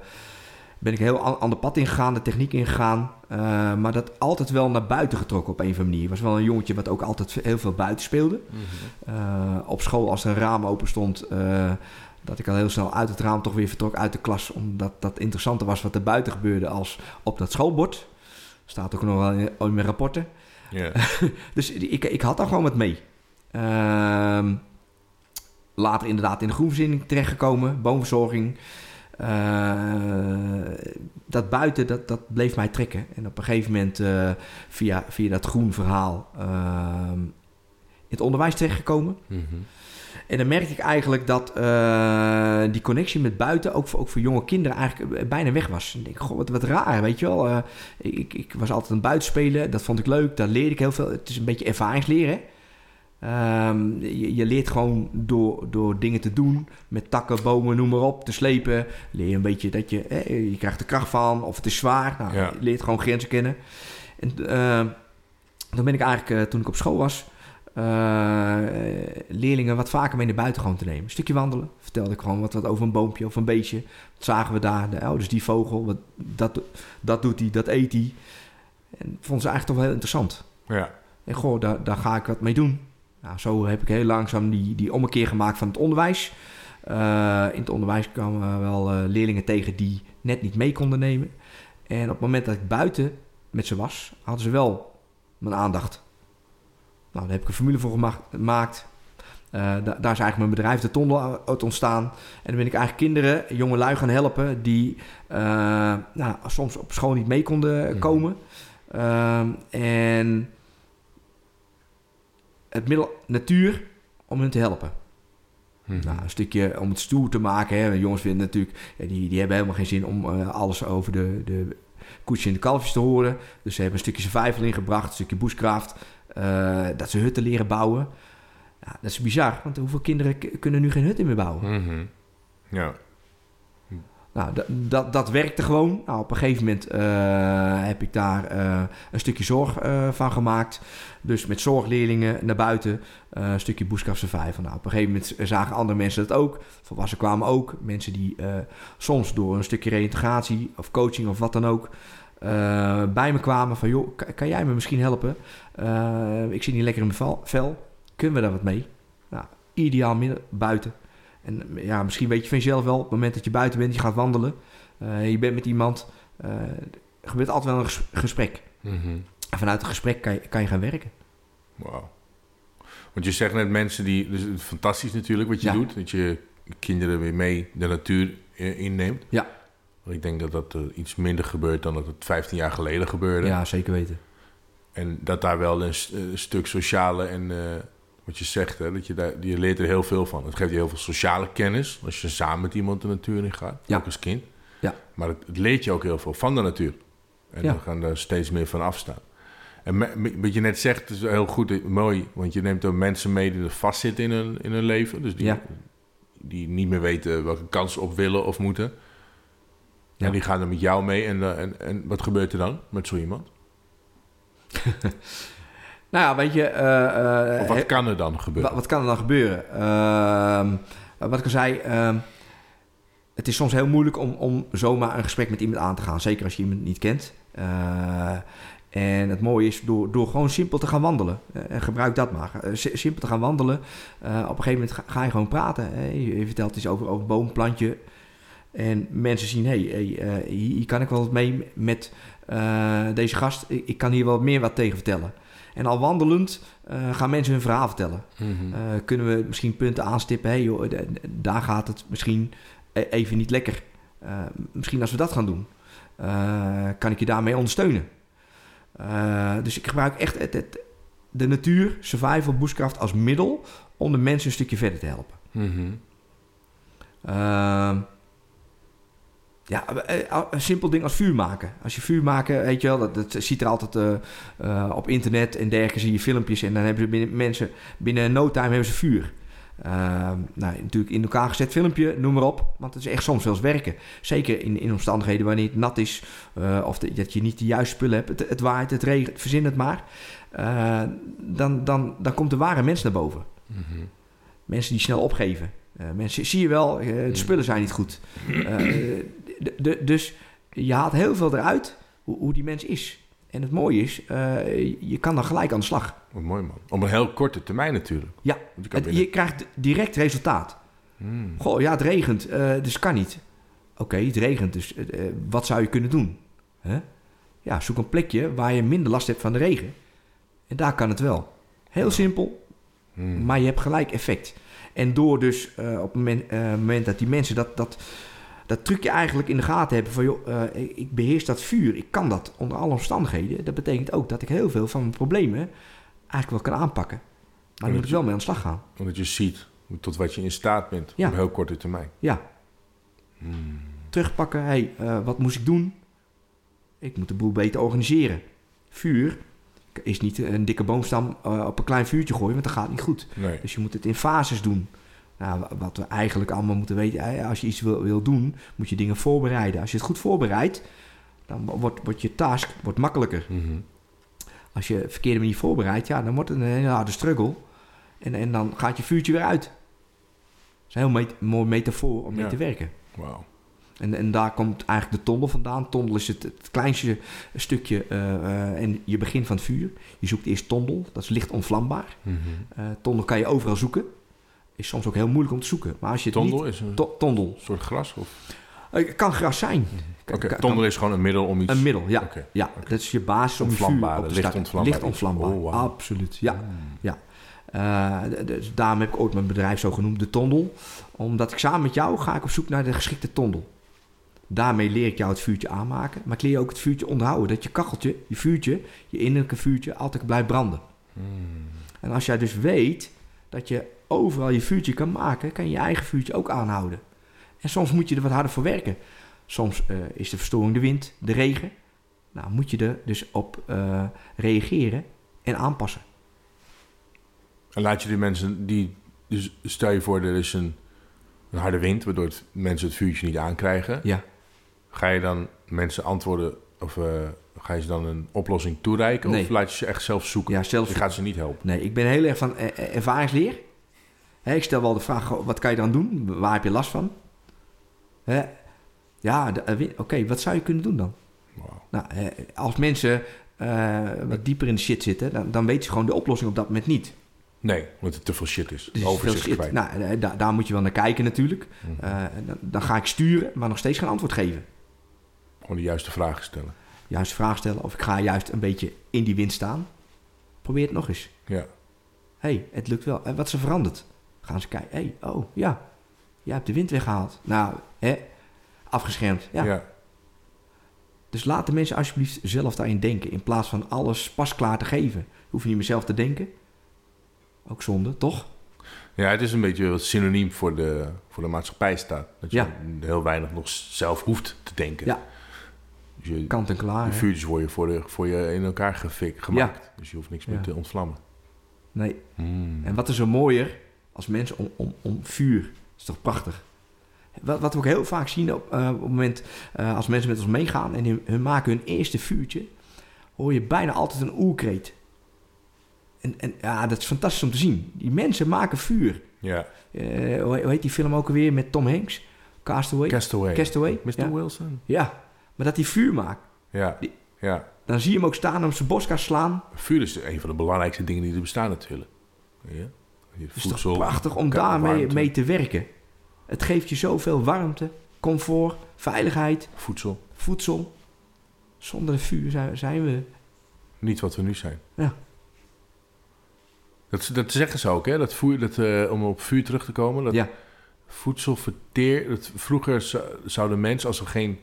ben ik heel an- ander pad ingegaan, de techniek ingegaan. eh, maar dat altijd wel naar buiten getrokken op een of andere manier. Ik was wel een jongetje wat ook altijd heel veel buiten speelde. Mhm. Eh, op school, als er een raam open stond, eh, dat ik al heel snel uit het raam toch weer vertrok uit de klas. Omdat dat interessanter was wat er buiten gebeurde als op dat schoolbord. Staat ook nog wel in, in mijn rapporten. Dus ik, ik had daar gewoon wat mee. Ehm, later inderdaad in de groenvoorziening terechtgekomen, boomverzorging. Eh, dat buiten, dat, dat bleef mij trekken. En op een gegeven moment eh, via, via dat groen verhaal ehm, in het onderwijs terechtgekomen. Mhm. En dan merkte ik eigenlijk dat eh, die connectie met buiten, ook voor, ook voor jonge kinderen, eigenlijk bijna weg was. En ik denk, goh, wat, wat raar, weet je wel. Ik, ik was altijd een buitenspelen, dat vond ik leuk, daar leerde ik heel veel. Het is een beetje ervaringsleren, Ehm, je, je leert gewoon door, door dingen te doen, met takken, bomen, noem maar op, te slepen. Leer je een beetje dat je, eh, je krijgt er kracht van, of het is zwaar. Nou, Ja. Je leert gewoon grenzen kennen. En eh, dan ben ik eigenlijk, eh, toen ik op school was, eh, leerlingen wat vaker mee naar buiten gewoon te nemen. Een stukje wandelen. Vertelde ik gewoon wat, wat over een boompje of een beestje. Wat zagen we daar? De, oh, dus die vogel, wat, dat, dat doet hij, dat eet hij. En vonden ze eigenlijk toch wel heel interessant. ja. En goh, daar, daar ga ik wat mee doen. Nou, zo heb ik heel langzaam die, die ommekeer gemaakt van het onderwijs. Eh, in het onderwijs kwamen wel eh, leerlingen tegen die net niet mee konden nemen. En op het moment dat ik buiten met ze was, hadden ze wel mijn aandacht. Nou, daar heb ik een formule voor gema- gemaakt. Eh, da- daar is eigenlijk mijn bedrijf, de Tondel, uit ontstaan. En dan ben ik eigenlijk kinderen, jonge lui gaan helpen... die nou, soms op school niet mee konden Mhm. komen. Ehm, en het middel natuur om hun te helpen. Mhm. Nou, een stukje om het stoer te maken. Hè. Jongens vinden natuurlijk, die, die hebben helemaal geen zin om eh, alles over de, de koetsje en de kalfjes te horen. Dus ze hebben een stukje survival ingebracht, een stukje bushcraft. eh, dat ze hutten leren bouwen. Ja, dat is bizar, want hoeveel kinderen kunnen nu geen hut meer bouwen? Mhm. Ja. Nou, dat, dat, werkte gewoon. Nou, op een gegeven moment eh, heb ik daar eh, een stukje zorg eh, van gemaakt. Dus met zorgleerlingen naar buiten, een stukje Bushcraft Survival. Nou, op een gegeven moment zagen andere mensen dat ook. Volwassenen kwamen ook. Mensen die soms door een stukje reïntegratie of coaching of wat dan ook... bij me kwamen van, joh, kan, jij me misschien helpen? Ik zit niet lekker in mijn vel, vel. Kunnen we daar wat mee? Nou, ideaal midden, buiten. En ja, misschien weet je van jezelf wel, op het moment dat je buiten bent, je gaat wandelen, eh, je bent met iemand, eh, er gebeurt altijd wel een ges- gesprek. Mhm. En vanuit het gesprek kan je, kan je gaan werken. Wauw. Want je zegt net mensen die... Dus fantastisch natuurlijk wat je Ja. doet. Dat je kinderen weer mee de natuur eh, inneemt. Ja. Want ik denk dat dat iets minder gebeurt dan dat het 15 jaar geleden gebeurde. Ja, zeker weten. En dat daar wel een, stuk sociale en... wat je zegt, hè, dat je, daar, je leert er heel veel van. Het geeft je heel veel sociale kennis. Als je samen met iemand de natuur in gaat. Ja. Ook als kind. Ja. Maar het, het leert je ook heel veel van de natuur. En Ja. we gaan daar steeds meer van afstaan. En wat je net zegt is heel goed, mooi. Want je neemt ook mensen mee die er vastzitten in hun, in hun leven. Dus die, Ja. die niet meer weten welke kans op willen of moeten. Ja. En die gaan er met jou mee. En, eh, en, en wat gebeurt er dan met zo iemand? Nou ja, weet je... Of wat kan er dan gebeuren? Wat, kan er dan gebeuren? Wat ik al zei, ehm, het is soms heel moeilijk om, om zomaar een gesprek met iemand aan te gaan. Zeker als je iemand niet kent. Eh, en het mooie is door, door gewoon simpel te gaan wandelen. En gebruik dat maar. Si- simpel te gaan wandelen. Op een gegeven moment ga, ga je gewoon praten. hè. Je, je vertelt iets over, over boom, plantje. En mensen zien, hé, hey, hier, kan ik wel wat mee met deze gast. Ik, ik kan hier wel meer wat tegen vertellen. En al wandelend eh, gaan mensen hun verhaal vertellen. Mhm. Eh, kunnen we misschien punten aanstippen? Hey, joh, d- daar gaat het misschien e- even niet lekker. Eh, misschien als we dat gaan doen, eh, kan ik je daarmee ondersteunen. Eh, dus ik gebruik echt het, het- de natuur, survival, bushcraft als middel om de mensen een stukje verder te helpen. Ehm, ja, eh, een simpel ding als vuur maken. Als je vuur maken, weet je wel, dat, dat ziet er altijd eh, eh, op internet en dergelijke, zie je filmpjes en dan hebben ze binnen, mensen binnen no time hebben ze vuur. Ehm, nou, natuurlijk in elkaar gezet filmpje, noem maar op. Want het is echt soms wel eens werken. Zeker in, in omstandigheden wanneer het nat is. eh, of de- dat je niet de juiste spullen hebt. Het, het waait, het regent, verzin het maar. Eh, dan, dan, dan komt de ware mens naar boven. Mhm. Mensen die snel opgeven. Eh, mensen, zie je wel, eh, de spullen zijn niet goed. De- de- dus je haalt heel veel eruit hoe, hoe die mens is. En het mooie is, eh, je kan dan gelijk aan de slag. Wat mooi man. Op een heel korte termijn natuurlijk. Ja, je binnen- krijgt direct resultaat. Hmm. Goh, ja, het regent, eh, dus kan niet. Oké, het regent, dus eh, wat zou je kunnen doen? Ja, zoek een plekje waar je minder last hebt van de regen. En daar kan het wel. Heel simpel, Hmm. maar je hebt gelijk effect. En door dus op het moment, moment dat die mensen dat, dat, dat trucje eigenlijk in de gaten hebben van... joh, eh, ik, beheers dat vuur, ik kan dat onder alle omstandigheden. Dat betekent ook dat ik heel veel van mijn problemen eigenlijk wel kan aanpakken. Maar dan moet ik wel mee aan de slag gaan. Omdat je ziet tot wat je in staat bent Ja. op heel korte termijn. Ja, Hmm. terugpakken. hey, eh, wat moest ik doen? Ik moet de boel beter organiseren. Vuur is niet een dikke boomstam eh, op een klein vuurtje gooien, want dat gaat niet goed. Nee. Dus je moet het in fases doen. Nou, wa- wat we eigenlijk allemaal moeten weten, eh, als je iets wil, wil doen, moet je dingen voorbereiden. Als je het goed voorbereidt, dan wordt, wordt je task wordt makkelijker. Mhm. Als je het verkeerde manier voorbereidt, ja, dan wordt het een hele harde struggle. En, en dan gaat je vuurtje weer uit. Dat is een heel met- mooi metafoor om mee Ja. te werken. Wauw. En, en daar komt eigenlijk de tondel vandaan. Tondel is het, het kleinste stukje eh, eh, en je begin van het vuur. Je zoekt eerst tondel, dat is licht onvlambaar. Eh, tondel kan je overal zoeken. Is soms ook heel moeilijk om te zoeken. Maar als je het Tondel niet... is een To- tondel. soort gras? Of? Eh, Het kan gras zijn. Kan- Oké, tondel is gewoon een middel om iets... Een middel, ja. Ja dat is je basis om vuur op te licht ontvlambaar Licht ontvlambaar, Oh, absoluut. Ja, Hmm. ja. Eh, dus daarom heb ik ooit mijn bedrijf zo genoemd, de Tondel. Omdat ik samen met jou ga ik op zoek naar de geschikte tondel. Daarmee leer ik jou het vuurtje aanmaken. Maar ik leer je ook het vuurtje onderhouden. Dat je kacheltje, je vuurtje, je innerlijke vuurtje altijd blijft branden. Hmm. En als jij dus weet dat je overal je vuurtje kan maken, kan je je eigen vuurtje ook aanhouden. En soms moet je er wat harder voor werken. Soms eh, is de verstoring de wind, de regen. Nou, moet je er dus op eh, reageren en aanpassen. En laat je die mensen die... Dus stel je voor, er is een, een harde wind... waardoor het, mensen het vuurtje niet aankrijgen. Ja, Ga je dan mensen antwoorden... of eh, ga je ze dan een oplossing toereiken? Nee. Of laat je ze echt zelf zoeken? ja zelf. Je gaat ze niet helpen. Nee, ik ben heel erg van ervaringsleer. Ik stel wel de vraag, wat kan je dan doen? Waar heb je last van? Hè? Ja, eh, oké, wat zou je kunnen doen dan? Nou, als mensen eh, wat dieper in de shit zitten, dan, dan weten ze gewoon de oplossing op dat moment niet. Nee, omdat het te veel shit is. Dus Overzicht veel shit. kwijt. Nou, eh, da- daar moet je wel naar kijken natuurlijk. Mhm. Dan, dan ga ik sturen, maar nog steeds geen antwoord geven. Gewoon de juiste vragen stellen. Juist vraag stellen of ik ga juist een beetje in die wind staan. Probeer het nog eens. Ja. Hé, hey, het lukt wel. En wat is er veranderd? Gaan ze kijken. Hé, hey, oh ja, jij hebt de wind weggehaald. Nou, hè, afgeschermd. Ja. ja. Dus laat de mensen alsjeblieft zelf daarin denken. In plaats van alles pasklaar te geven. Hoef je niet meer zelf te denken. Ook zonde, toch? Ja, het is een beetje wat synoniem voor de, voor de maatschappij staat. Dat je Ja. heel weinig nog zelf hoeft te denken. Ja. Dus je, Kant en klaar. de vuurtjes worden voor, de, voor je in elkaar gefik, gemaakt. Dus je hoeft niks meer Ja. te ontvlammen. Nee. Hmm. En wat is er mooier als mensen om, om, om vuur? Dat is toch prachtig? Wat, wat we ook heel vaak zien op, eh, op het moment eh, als mensen met ons meegaan en hun, hun maken hun eerste vuurtje, hoor je bijna altijd een oerkreet. En, en ja, dat is fantastisch om te zien. Die mensen maken vuur. Ja, Eh, hoe, heet die film ook alweer met Tom Hanks? Castaway? Castaway. Castaway, Mr. ja. Wilson. ja, maar dat hij vuur maakt. Ja, Die- ja. Dan zie je hem ook staan om zijn boskaas slaan. Vuur is een van de belangrijkste dingen die er bestaan natuurlijk. Ja. Het is voedsel, toch prachtig om daarmee warmte, mee te werken. Het geeft je zoveel warmte, comfort, veiligheid, Voedsel. voedsel. Zonder het vuur zijn, zijn we... Niet wat we nu zijn. Ja. Dat, dat zeggen ze ook, hè? Dat eh, om op vuur terug te komen. Dat Ja, voedsel verteer... Dat vroeger zouden mensen, als er geen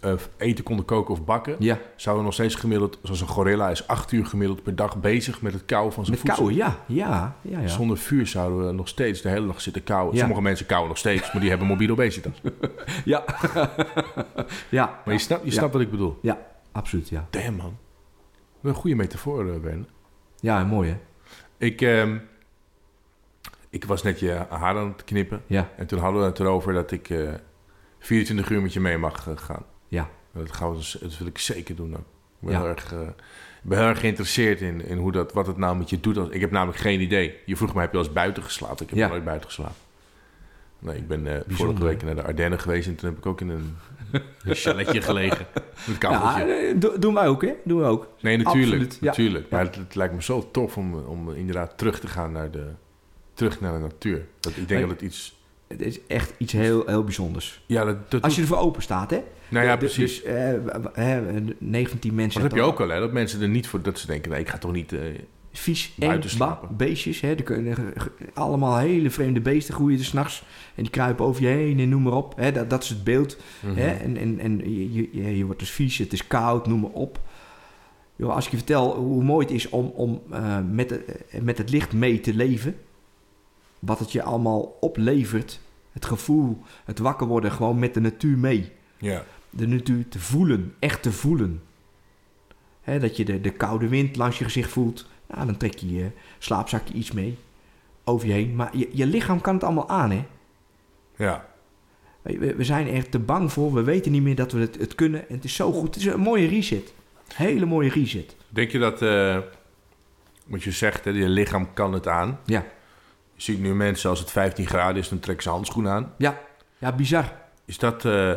eh, eten konden koken of bakken, Ja, zouden we nog steeds gemiddeld, zoals een gorilla is, acht uur gemiddeld per dag bezig met het kauwen van zijn met voedsel. kouwen, ja. Ja, ja, ja. Zonder vuur zouden we nog steeds de hele dag zitten kauwen. Ja. Sommige mensen kauwen nog steeds, maar die hebben mobiele obesitas. Ja. ja. Maar je snapt, je snapt wat ik bedoel. Ja, absoluut, ja. Damn man. Wat Een goede metafoor, eh, Ben. Ja, mooi hè? Ik, ehm, ik was net je haar aan het knippen. Ja, En toen hadden we het erover dat ik eh 24 uur met je mee mag eh, gaan. Ja. Dat, gaan we, dus- dat wil ik zeker doen. Ik ben, Ja. heel, erg, ik ben heel erg geïnteresseerd in, in hoe dat, wat het nou met je doet. Als, ik heb namelijk geen idee. Je vroeg me, heb je al eens buiten geslapen? Ik heb Ja. nooit buiten geslapen. Nee, ik ben eh vorige week naar de Ardennen geweest... en toen heb ik ook in een, een chaletje gelegen. Met een ja do- doen wij ook hè? Doen we ook. nee, natuurlijk. absoluut, ja. natuurlijk. Maar het, het lijkt me zo tof om, om inderdaad terug te gaan naar de, terug naar de natuur. Dat, ik denk Nee. dat het iets... Het is echt iets heel, heel bijzonders. Ja, dat, dat Als je ervoor open staat hè? nou ja, precies. Dus eh, 19 mensen. dat heb je ook al, hè? Dat mensen er niet voor... Dat ze denken, nee, ik ga toch niet... eh, Vies, eng, ba, beestjes. Hè, er kunnen, allemaal hele vreemde beesten groeien er s'nachts. En die kruipen over je heen en noem maar op. Hè, dat, dat is het beeld. mhm. Hè, en en, en je, je, je- wordt dus vies, het is koud, noem maar op. Als ik je vertel hoe mooi het is om, om eh, met, eh, met het licht mee te leven. Wat het je allemaal oplevert. Het gevoel, het wakker worden gewoon met de natuur mee. Ja. De natuur te voelen, echt te voelen. Hè, dat je de, de koude wind langs je gezicht voelt. Ja, dan trek je je slaapzakje iets mee over je heen. Maar je, je lichaam kan het allemaal aan, hè. Ja. We, we- we zijn er te bang voor. We weten niet meer dat we het, het kunnen. En het is zo goed. Het is een mooie reset. Hele mooie reset. Denk je dat, eh, wat je zegt, hè, je lichaam kan het aan. Ja. Je ziet nu mensen, als het 15 graden is, dan trekken ze handschoenen aan. Ja, ja bizar. Is dat... eh,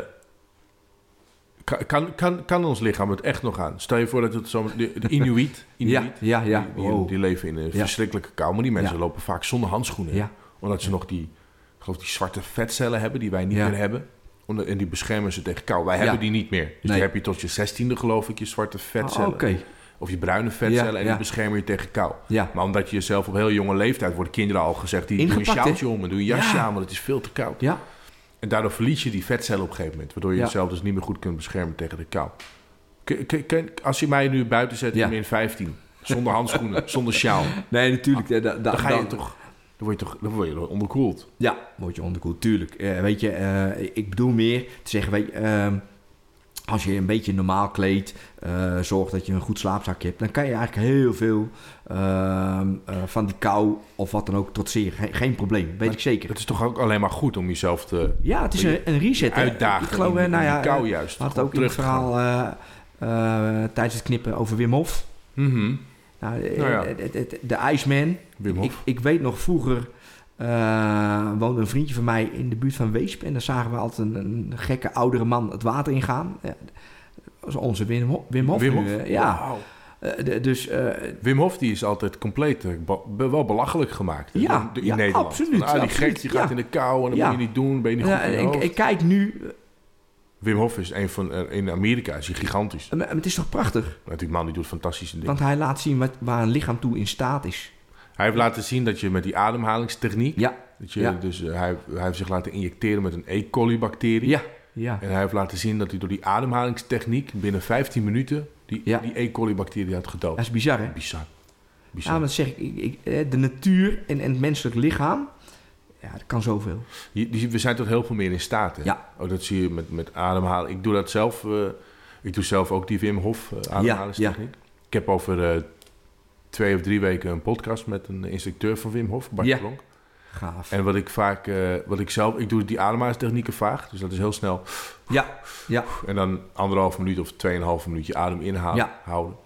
kan, kan, kan, kan ons lichaam het echt nog aan? Stel je voor dat het zo... De, de Inuit, Ja, Inuit ja, ja. die, die, Wow. die leven in een Ja. verschrikkelijke kou. Maar die mensen Ja. lopen vaak zonder handschoenen. Ja, Omdat ze nog die, ik geloof die zwarte vetcellen hebben die wij niet meer hebben. En die beschermen ze tegen kou. Wij hebben die niet meer. Dus Nee. die heb je tot je zestiende geloof ik, je zwarte Ah, vetcellen. oké. Of je bruine vetcellen Ja, en ja. die beschermen je tegen kou. Ja. Maar omdat je jezelf op heel jonge leeftijd wordt kinderen al gezegd... Die, een Ingepakt, hè? sjaaltje om en doe een jasje Ja. aan, want het is veel te koud. Ja, En daardoor verlies je die vetcellen op een gegeven moment. Waardoor je jezelf dus niet meer goed kunt beschermen tegen de kou. Als je mij nu buiten zet in min 15, zonder handschoenen, zonder sjaal... nee, natuurlijk. da- da- dan ga je dan- toch... Dan word je toch dan word je onderkoeld. Ja, word je onderkoeld, tuurlijk. Eh, weet je, eh, ik bedoel meer te zeggen, weet je, ehm, als je een beetje normaal kleedt, eh zorg dat je een goed slaapzakje hebt, dan kan je eigenlijk heel veel ehm, eh, van die kou of wat dan ook trotseren. Geen, geen probleem, weet Maar ik zeker. Het is toch ook alleen maar goed om jezelf te Ja, het is een, een reset. hè. uitdagen Ik geloof, in, nou ja, kou eh, juist. het ook in het verhaal tijdens het knippen over Wim Hof. Mhm. Nou, Nou ja. het- de IJsman. Wim Ik, Hof. ik weet nog, vroeger eh, woonde een vriendje van mij in de buurt van Weesp. En dan zagen we altijd een, een gekke oudere man het water ingaan. Ja, dat was onze Wim Hof. Wim Hof, Wim nu, Hof? eh, ja. Eh, dus Wim Hof die is altijd compleet, be- wel belachelijk gemaakt. hè, Ja, in ja, Nederland. absoluut, Van, ah, die absoluut, gek die gaat ja. in de kou en dat Ja. moet je niet doen, ben je niet goed in ik, ik kijk nu, Wim Hof is een van, in Amerika is hij gigantisch. maar het is toch prachtig? Maar die man die doet fantastische dingen. Want hij laat zien wat, waar een lichaam toe in staat is. Hij heeft laten zien dat je met die ademhalingstechniek, Ja, dat je, Ja. dus, eh, hij, hij heeft zich laten injecteren met een E. coli bacterie. ja, ja. En hij heeft laten zien dat hij door die ademhalingstechniek binnen 15 minuten die, Ja. die E. coli bacterie had gedood. Dat is bizar, hè? Bizar. Ja, Bizar. dat zeg ik, ik, ik, eh, de natuur en, en het menselijk lichaam, ja, dat kan zoveel. Je- we zijn tot heel veel meer in staat. Hè? Ja. Oh, dat zie je met, met ademhalen. Ik doe dat zelf. eh, ik doe zelf ook die Wim Hof ademhalingstechniek. Ik heb over twee of drie weken een podcast met een instructeur van Wim Hof, Bart Ja. Klonk. Gaaf. En wat ik vaak, eh, wat ik zelf, ik doe die ademhalingstechnieken vaak. Dus dat is heel snel. Ja, ja, En dan anderhalf minuut of tweeënhalf minuut je adem inhalen, Ja. houden.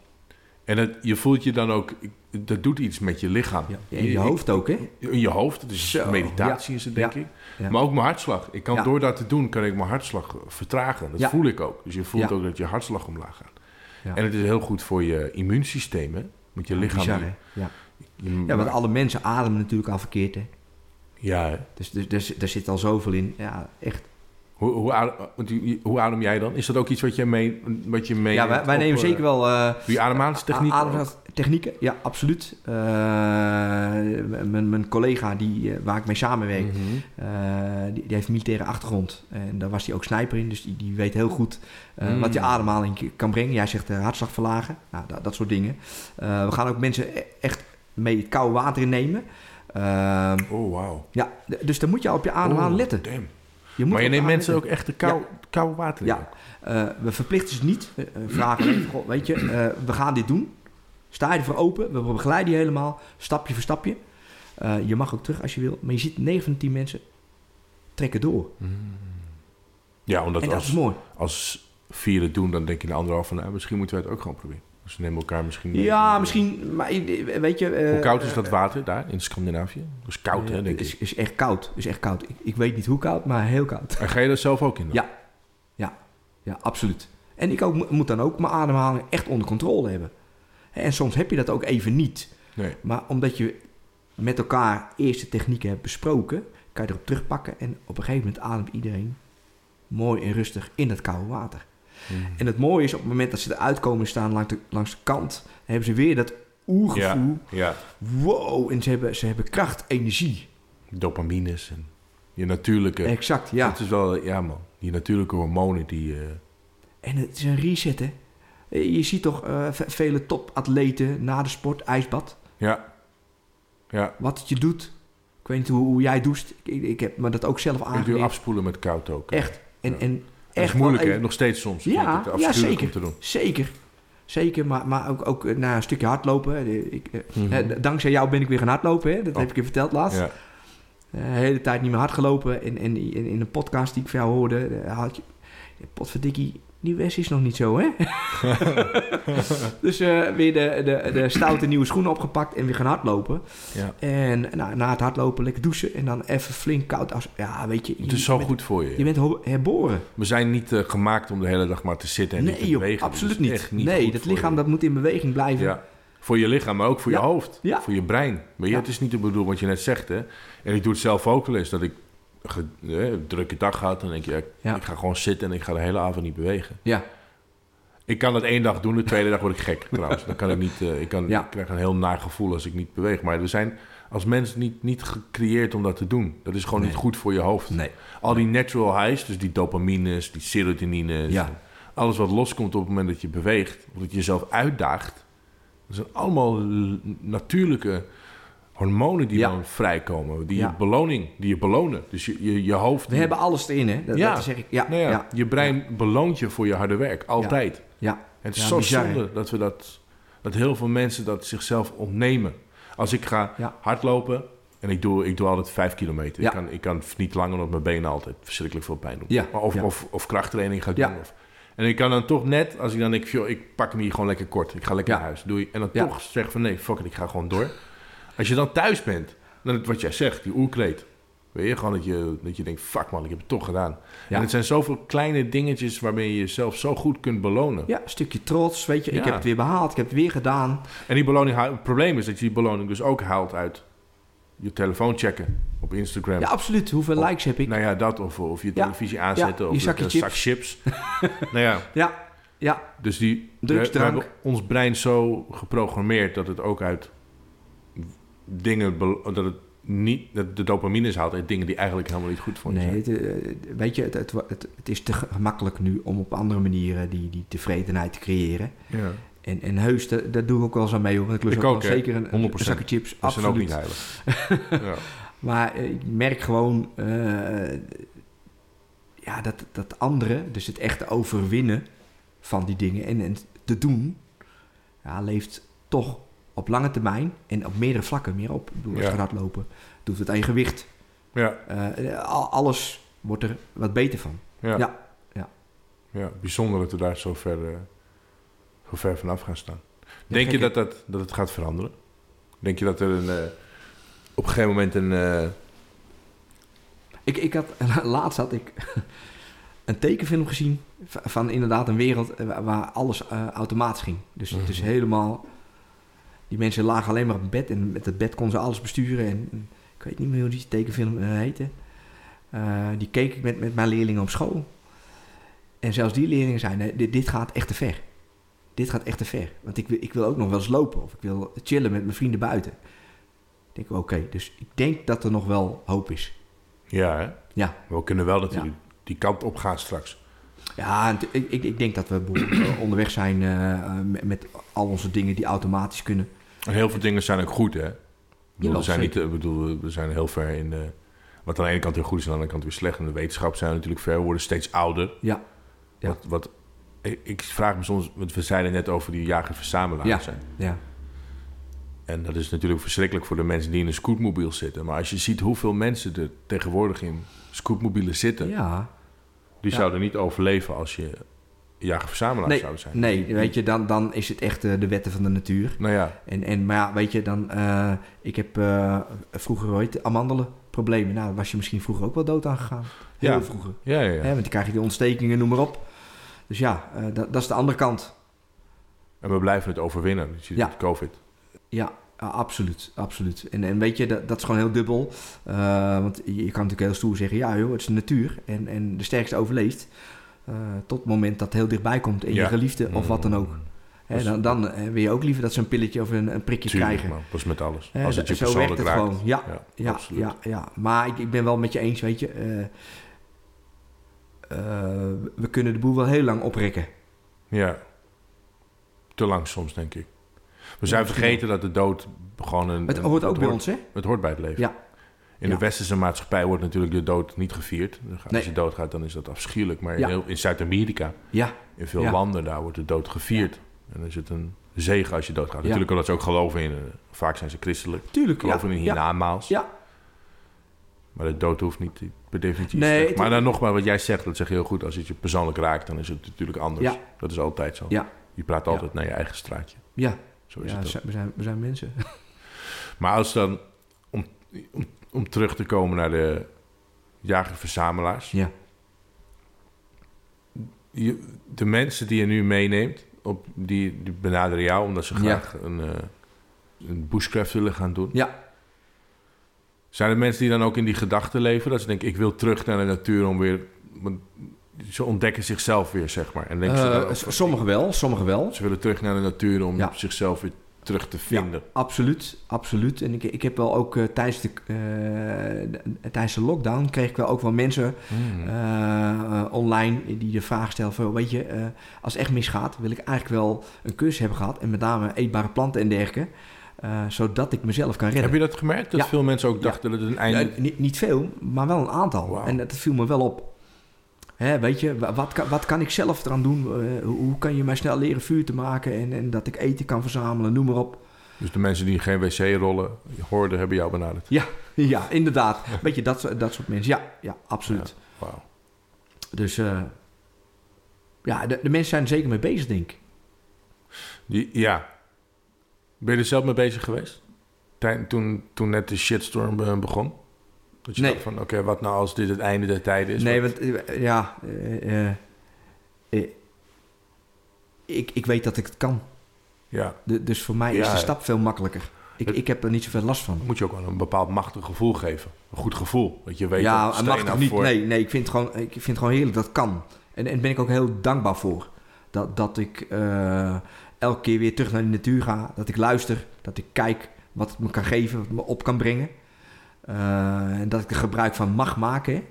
En het, je voelt je dan ook, dat doet iets met je lichaam. ja. In je hoofd ook, hè? In je hoofd, is Zo, meditatie ja. is het, denk ik. Ja. Maar ook mijn hartslag. Ik kan door dat te doen, kan ik mijn hartslag vertragen. Dat voel ik ook. Dus je voelt ook dat je hartslag omlaag gaat. Ja. En het is heel goed voor je immuunsysteem, hè? Met je lichaam. Bizar, hè? Ja. Je- ja, want alle mensen ademen natuurlijk al verkeerd, hè? ja, hè? Dus, dus, dus daar zit al zoveel in. Ja, echt Hoe, hoe, adem, hoe adem jij dan? Is dat ook iets wat je mee, wat je mee ja, wij, wij nemen zeker wel... eh, Doe je ademhalingstechnieken, ja, absoluut. Eh, mijn, mijn collega die, eh, waar ik mee samenwerk, Mhm. eh, die, die heeft militaire achtergrond. En daar was hij ook sniper in, dus die, die weet heel goed eh, Mm. wat je ademhaling kan brengen. Jij zegt eh, hartslag verlagen, nou, dat, dat soort dingen. Eh, we gaan ook mensen e- echt mee het koude water innemen. Eh, Oh, wauw. ja, dus dan moet je op je ademhaling Oh, letten. damn. Je moet Maar je neemt mensen ook echt de kou, koude water in? Ja, eh, we verplichten ze niet. We eh, vragen weet je, eh, we gaan dit doen. Sta je ervoor open, we begeleiden je helemaal, stapje voor stapje. Eh, je mag ook terug als je wil, maar je ziet 9 van de 10 mensen trekken door. Ja, omdat en dat als, is mooi. als vier het doen, dan denk je de anderhalf van... Nou, misschien moeten wij het ook gewoon proberen. Dus we nemen elkaar misschien... mee. Ja, misschien, maar eh, weet je... eh, Hoe koud is dat water daar in Scandinavië? Dat is koud, hè, eh, denk is, ik. is echt koud, is echt koud. Ik, ik weet niet hoe koud, maar heel koud. En ga je er zelf ook in? dan? Ja. Ja, absoluut. En ik ook, mo- moet dan ook mijn ademhaling echt onder controle hebben. En soms heb je dat ook even niet. Nee. Maar omdat je met elkaar eerst de technieken hebt besproken, kan je erop terugpakken. En op een gegeven moment ademt iedereen mooi en rustig in dat koude water. Mm. En het mooie is op het moment dat ze eruit komen staan langs de, langs de kant, hebben ze weer dat oergevoel. Ja, Wow, en ze hebben, ze hebben kracht, energie. dopamines en je natuurlijke... Exact, ja. Het is wel, ja man, die natuurlijke hormonen die... eh, En het is een reset, hè. Je ziet toch eh, ve- vele topatleten na de sport, ijsbad. ja, ja. Wat het je doet. Ik weet niet hoe, hoe jij doucht. Ik, ik heb me dat ook zelf Ik doe aangeleerd. afspoelen met koud ook. Echt. En, Ja. en Dat echt is moeilijk hè, nog steeds soms. Ja, ik het ja, zeker. om te doen. Zeker. Zeker, maar, maar ook, ook na een stukje hardlopen. Ik, eh, Mhm. dankzij jou ben ik weer gaan hardlopen. Hè? Dat Oh. heb ik je verteld laatst. Ja. Eh, de hele tijd niet meer hard gelopen. En, en in, in een podcast die ik van jou hoorde, eh, had je... Potverdikkie, die Wes is nog niet zo, hè? dus eh, weer de, de, de stoute nieuwe schoenen opgepakt en weer gaan hardlopen. Ja. En nou, na het hardlopen lekker douchen en dan even flink koud. Als, ja, weet je. Het is zo bent- goed voor je. Je bent herboren. We zijn niet eh, gemaakt om de hele dag maar te zitten en niet te joh, bewegen. Absoluut niet. nee, dat lichaam je. dat moet in beweging blijven. Ja. Voor je lichaam, maar ook voor Ja. je hoofd. Voor je brein. Ja. het is niet de bedoeling wat je net zegt. Hè? En ik doe het zelf ook wel eens. Dat ik een drukke dag had. En dan denk je, ja, ik ga gewoon zitten en ik ga de hele avond niet bewegen. Ja. Ik kan dat één dag doen, de tweede dag word ik gek trouwens. Dan kan ik niet, eh, ik, kan, Ja. ik krijg een heel naar gevoel als ik niet beweeg. Maar we zijn als mens niet, niet gecreëerd om dat te doen. Dat is gewoon Nee. niet goed voor je hoofd. Nee. Al die natural highs, dus die dopamines, die serotonines, Ja. alles wat loskomt op het moment dat je beweegt, of dat je jezelf uitdaagt, dat zijn allemaal natuurlijke hormonen die Ja. dan vrijkomen, die Ja. je beloning, die je belonen. Dus je, je, je hoofd. We hebben alles erin, hè? Dat, Ja. dat zeg ik. Ja, nou ja, je brein beloont je voor je harde werk, altijd. ja. Het is zo bizar, hè? zonde dat we dat, dat heel veel mensen dat zichzelf ontnemen. Als ik ga hardlopen en ik doe, ik doe altijd vijf kilometer. Ik, kan, ik kan niet langer omdat mijn benen altijd verschrikkelijk veel pijn doen. Ja, Of. Of, of krachttraining ga doen. Of, en ik kan dan toch net, als ik dan denk, joh, ik pak hem hier gewoon lekker kort. Ik ga lekker naar huis. Doe je, en dan toch zeg van nee, fuck it, ik ga gewoon door. Als je dan thuis bent, dan wat jij zegt, die oerkleed. Weet je, gewoon dat je, dat je denkt, fuck man, ik heb het toch gedaan. Ja. En het zijn zoveel kleine dingetjes waarmee je jezelf zo goed kunt belonen. Ja, een stukje trots, weet je. Ik heb het weer behaald, ik heb het weer gedaan. En die beloning, het probleem is dat je die beloning dus ook haalt uit je telefoon checken op Instagram. Ja, absoluut. Hoeveel likes heb ik? Nou ja, dat of, of je Ja. televisie aanzetten Ja, of je zakje een chips. zak chips. nou ja, Ja, ja, dus die, we, we hebben ons brein zo geprogrammeerd dat het ook uit dingen, dat het niet, dat de dopamines haalt uit dingen die eigenlijk helemaal niet goed voor je nee, zijn. het, eh, weet je, het, het, het, is te gemakkelijk nu om op andere manieren die, die tevredenheid te creëren. Ja. En, en heus, daar, daar doe ik ook wel eens aan mee. hoor. Ik lust Ik ook, ook, wel zeker een, 100%. een zakje chips. Dat zijn ook Absoluut. niet heilig. ja. Maar eh, ik merk gewoon eh, ja, dat, dat anderen, dus het echte overwinnen van die dingen en, en te doen, ja, leeft toch op lange termijn en op meerdere vlakken meer op. Ik bedoel, als Ja. je gaat hardlopen, doet het aan je gewicht. Ja, Eh, al- alles wordt er wat beter van. ja. Ja. Ja, bijzonder dat we daar zo ver, eh, zo ver vanaf gaan staan. Ja, Denk je dat, dat, dat het gaat veranderen? Denk je dat er een, eh, op een gegeven moment een... eh, Ik, ik had, laatst had ik een tekenfilm gezien van, inderdaad een wereld eh, waar- alles eh, automatisch ging. Dus het is Mhm. helemaal... Die mensen lagen alleen maar op bed en met het bed konden ze alles besturen. En, en ik weet niet meer hoe die tekenfilm eh, heette. Eh, die keek ik met, met mijn leerlingen op school. En zelfs die leerlingen zeiden, nee, dit, dit gaat echt te ver. Dit gaat echt te ver. Want ik wil, ik wil ook nog wel eens lopen. Of ik wil chillen met mijn vrienden buiten. Ik denk, oké, dus ik denk dat er nog wel hoop is. Ja, hè? Ja, We kunnen wel natuurlijk die kant op gaan straks. ja ik, ik, ik denk dat we onderweg zijn eh, met, met al onze dingen die automatisch kunnen. En heel veel dingen zijn ook goed, hè? Bedoel, we, zijn niet, ik bedoel, we zijn heel ver in... de wat aan de ene kant heel goed is en aan de andere kant weer slecht. En de wetenschap zijn we natuurlijk ver. We worden steeds ouder. Ja, Ja. Wat, wat, ik, vraag me soms... Want we zeiden net over die jager-verzamelaars. Ja. zijn. ja. En dat is natuurlijk verschrikkelijk voor de mensen die in een scootmobiel zitten. Maar als je ziet hoeveel mensen er tegenwoordig in scootmobielen zitten... ja. die Ja. zouden niet overleven als je jager-verzamelaar Nee, zou zijn. nee, weet je, dan, dan is het echt eh, de wetten van de natuur. Nou ja, En, en, maar ja, weet je, dan, eh, ik heb eh, vroeger ooit amandelenproblemen. Nou, was je misschien vroeger ook wel dood aan gegaan. Heel Ja. vroeger. ja, ja. ja. Hè, want dan krijg je die ontstekingen, noem maar op. Dus ja, dat, dat is de andere kant. En we blijven het overwinnen. Je ziet Ja. het COVID. Ja, ja, absoluut, absoluut. En, en weet je, dat, dat is gewoon heel dubbel. Want je, je kan natuurlijk heel stoer zeggen, ja joh, het is de natuur. En, en de sterkste overleeft. Eh, tot het moment dat het heel dichtbij komt Ja. je geliefde of wat dan ook. Hè, dan dan eh, wil je ook liever dat ze een pilletje of een, een prikje Tuurlijk, krijgen. man. Dat is met alles. Als het je zo werkt persoonlijk het raakt. gewoon. Ja, Ja, ja, ja, ja. Maar ik, ik ben wel met je eens, weet je. eh, we kunnen de boel wel heel lang oprekken. Ja. Te lang soms, denk ik. We zijn vergeten dat de dood gewoon een... Het een- hoort ook bij hoort- ons, hè? Het hoort bij het leven. Ja. In Ja. de westerse maatschappij wordt natuurlijk de dood niet gevierd. Dan gaat- Nee. Als je doodgaat, dan is dat afschuwelijk. Maar in, Ja. in Zuid-Amerika, Ja, in veel landen, daar wordt de dood gevierd. En dan is het een zegen als je doodgaat. Natuurlijk omdat ze ook geloven in... eh, vaak zijn ze christelijk. tuurlijk. Geloven in hiernamaals. Ja. Maar de dood hoeft niet per definitie Nee, Maar dan nog maar wat jij zegt, dat zeg je heel goed. Als het je persoonlijk raakt, dan is het natuurlijk anders. Ja. Dat is altijd zo. Ja. Je praat altijd naar je eigen straatje. Ja, Zo is ja het we, zijn, we zijn mensen. Maar als dan, om, om, om terug te komen naar de jager-verzamelaars. Ja. Je, de mensen die je nu meeneemt, op, die, die benaderen jou omdat ze Ja. graag een, eh een bushcraft willen gaan doen. Ja, Zijn er mensen die dan ook in die gedachten leven? Dat ze denken, ik wil terug naar de natuur om weer... Ze ontdekken zichzelf weer, zeg maar. En denken ze, Eh, sommigen wel, sommigen wel. ze willen terug naar de natuur om Ja. zichzelf weer terug te vinden. Absoluut, absoluut. En ik, ik heb wel ook eh, tijdens, de, de- tijdens de lockdown kreeg ik wel ook wel mensen Hmm. eh, online die de vraag stellen van, weet je, als het echt misgaat, wil ik eigenlijk wel een cursus hebben gehad en met name eetbare planten en dergelijke, zodat ik mezelf kan redden. Heb je dat gemerkt? Dat Ja. veel mensen ook dachten dat het een einde... Niet, niet veel, maar wel een aantal. En dat viel me wel op. Hè, weet je, wa- wat kan, wat kan ik zelf eraan doen? Eh, hoe, kan je mij snel leren vuur te maken en, en dat ik eten kan verzamelen, noem maar op. Dus de mensen die geen wc-rollen hoorden, hebben jou benaderd. Ja, inderdaad. Weet je, dat, dat soort mensen. Ja, ja absoluut. Wauw. Dus eh, ja, de, de mensen zijn er zeker mee bezig, denk ik. Die- Ja. Ben je er zelf mee bezig geweest? Toen, toen net de shitstorm eh, begon? Dat je Nee. dacht van, oké, wat nou als dit het einde der tijden is? nee, want eh, ja, eh, eh, ik, ik weet dat ik het kan. Ja, De- dus voor mij is de stap veel makkelijker. Ik, Het- ik heb er niet zoveel last van. moet je ook wel een bepaald machtig gevoel geven. Een goed gevoel. Dat je weet ja, dat toch af niet? voor- Nee, nee ik, vind het gewoon, ik vind het gewoon heerlijk dat kan. En daar ben ik ook heel dankbaar voor. Dat, dat ik elke keer weer terug naar de natuur ga. Dat ik luister. Dat ik kijk wat het me kan geven. Wat het me op kan brengen. Eh, en dat ik er gebruik van mag maken.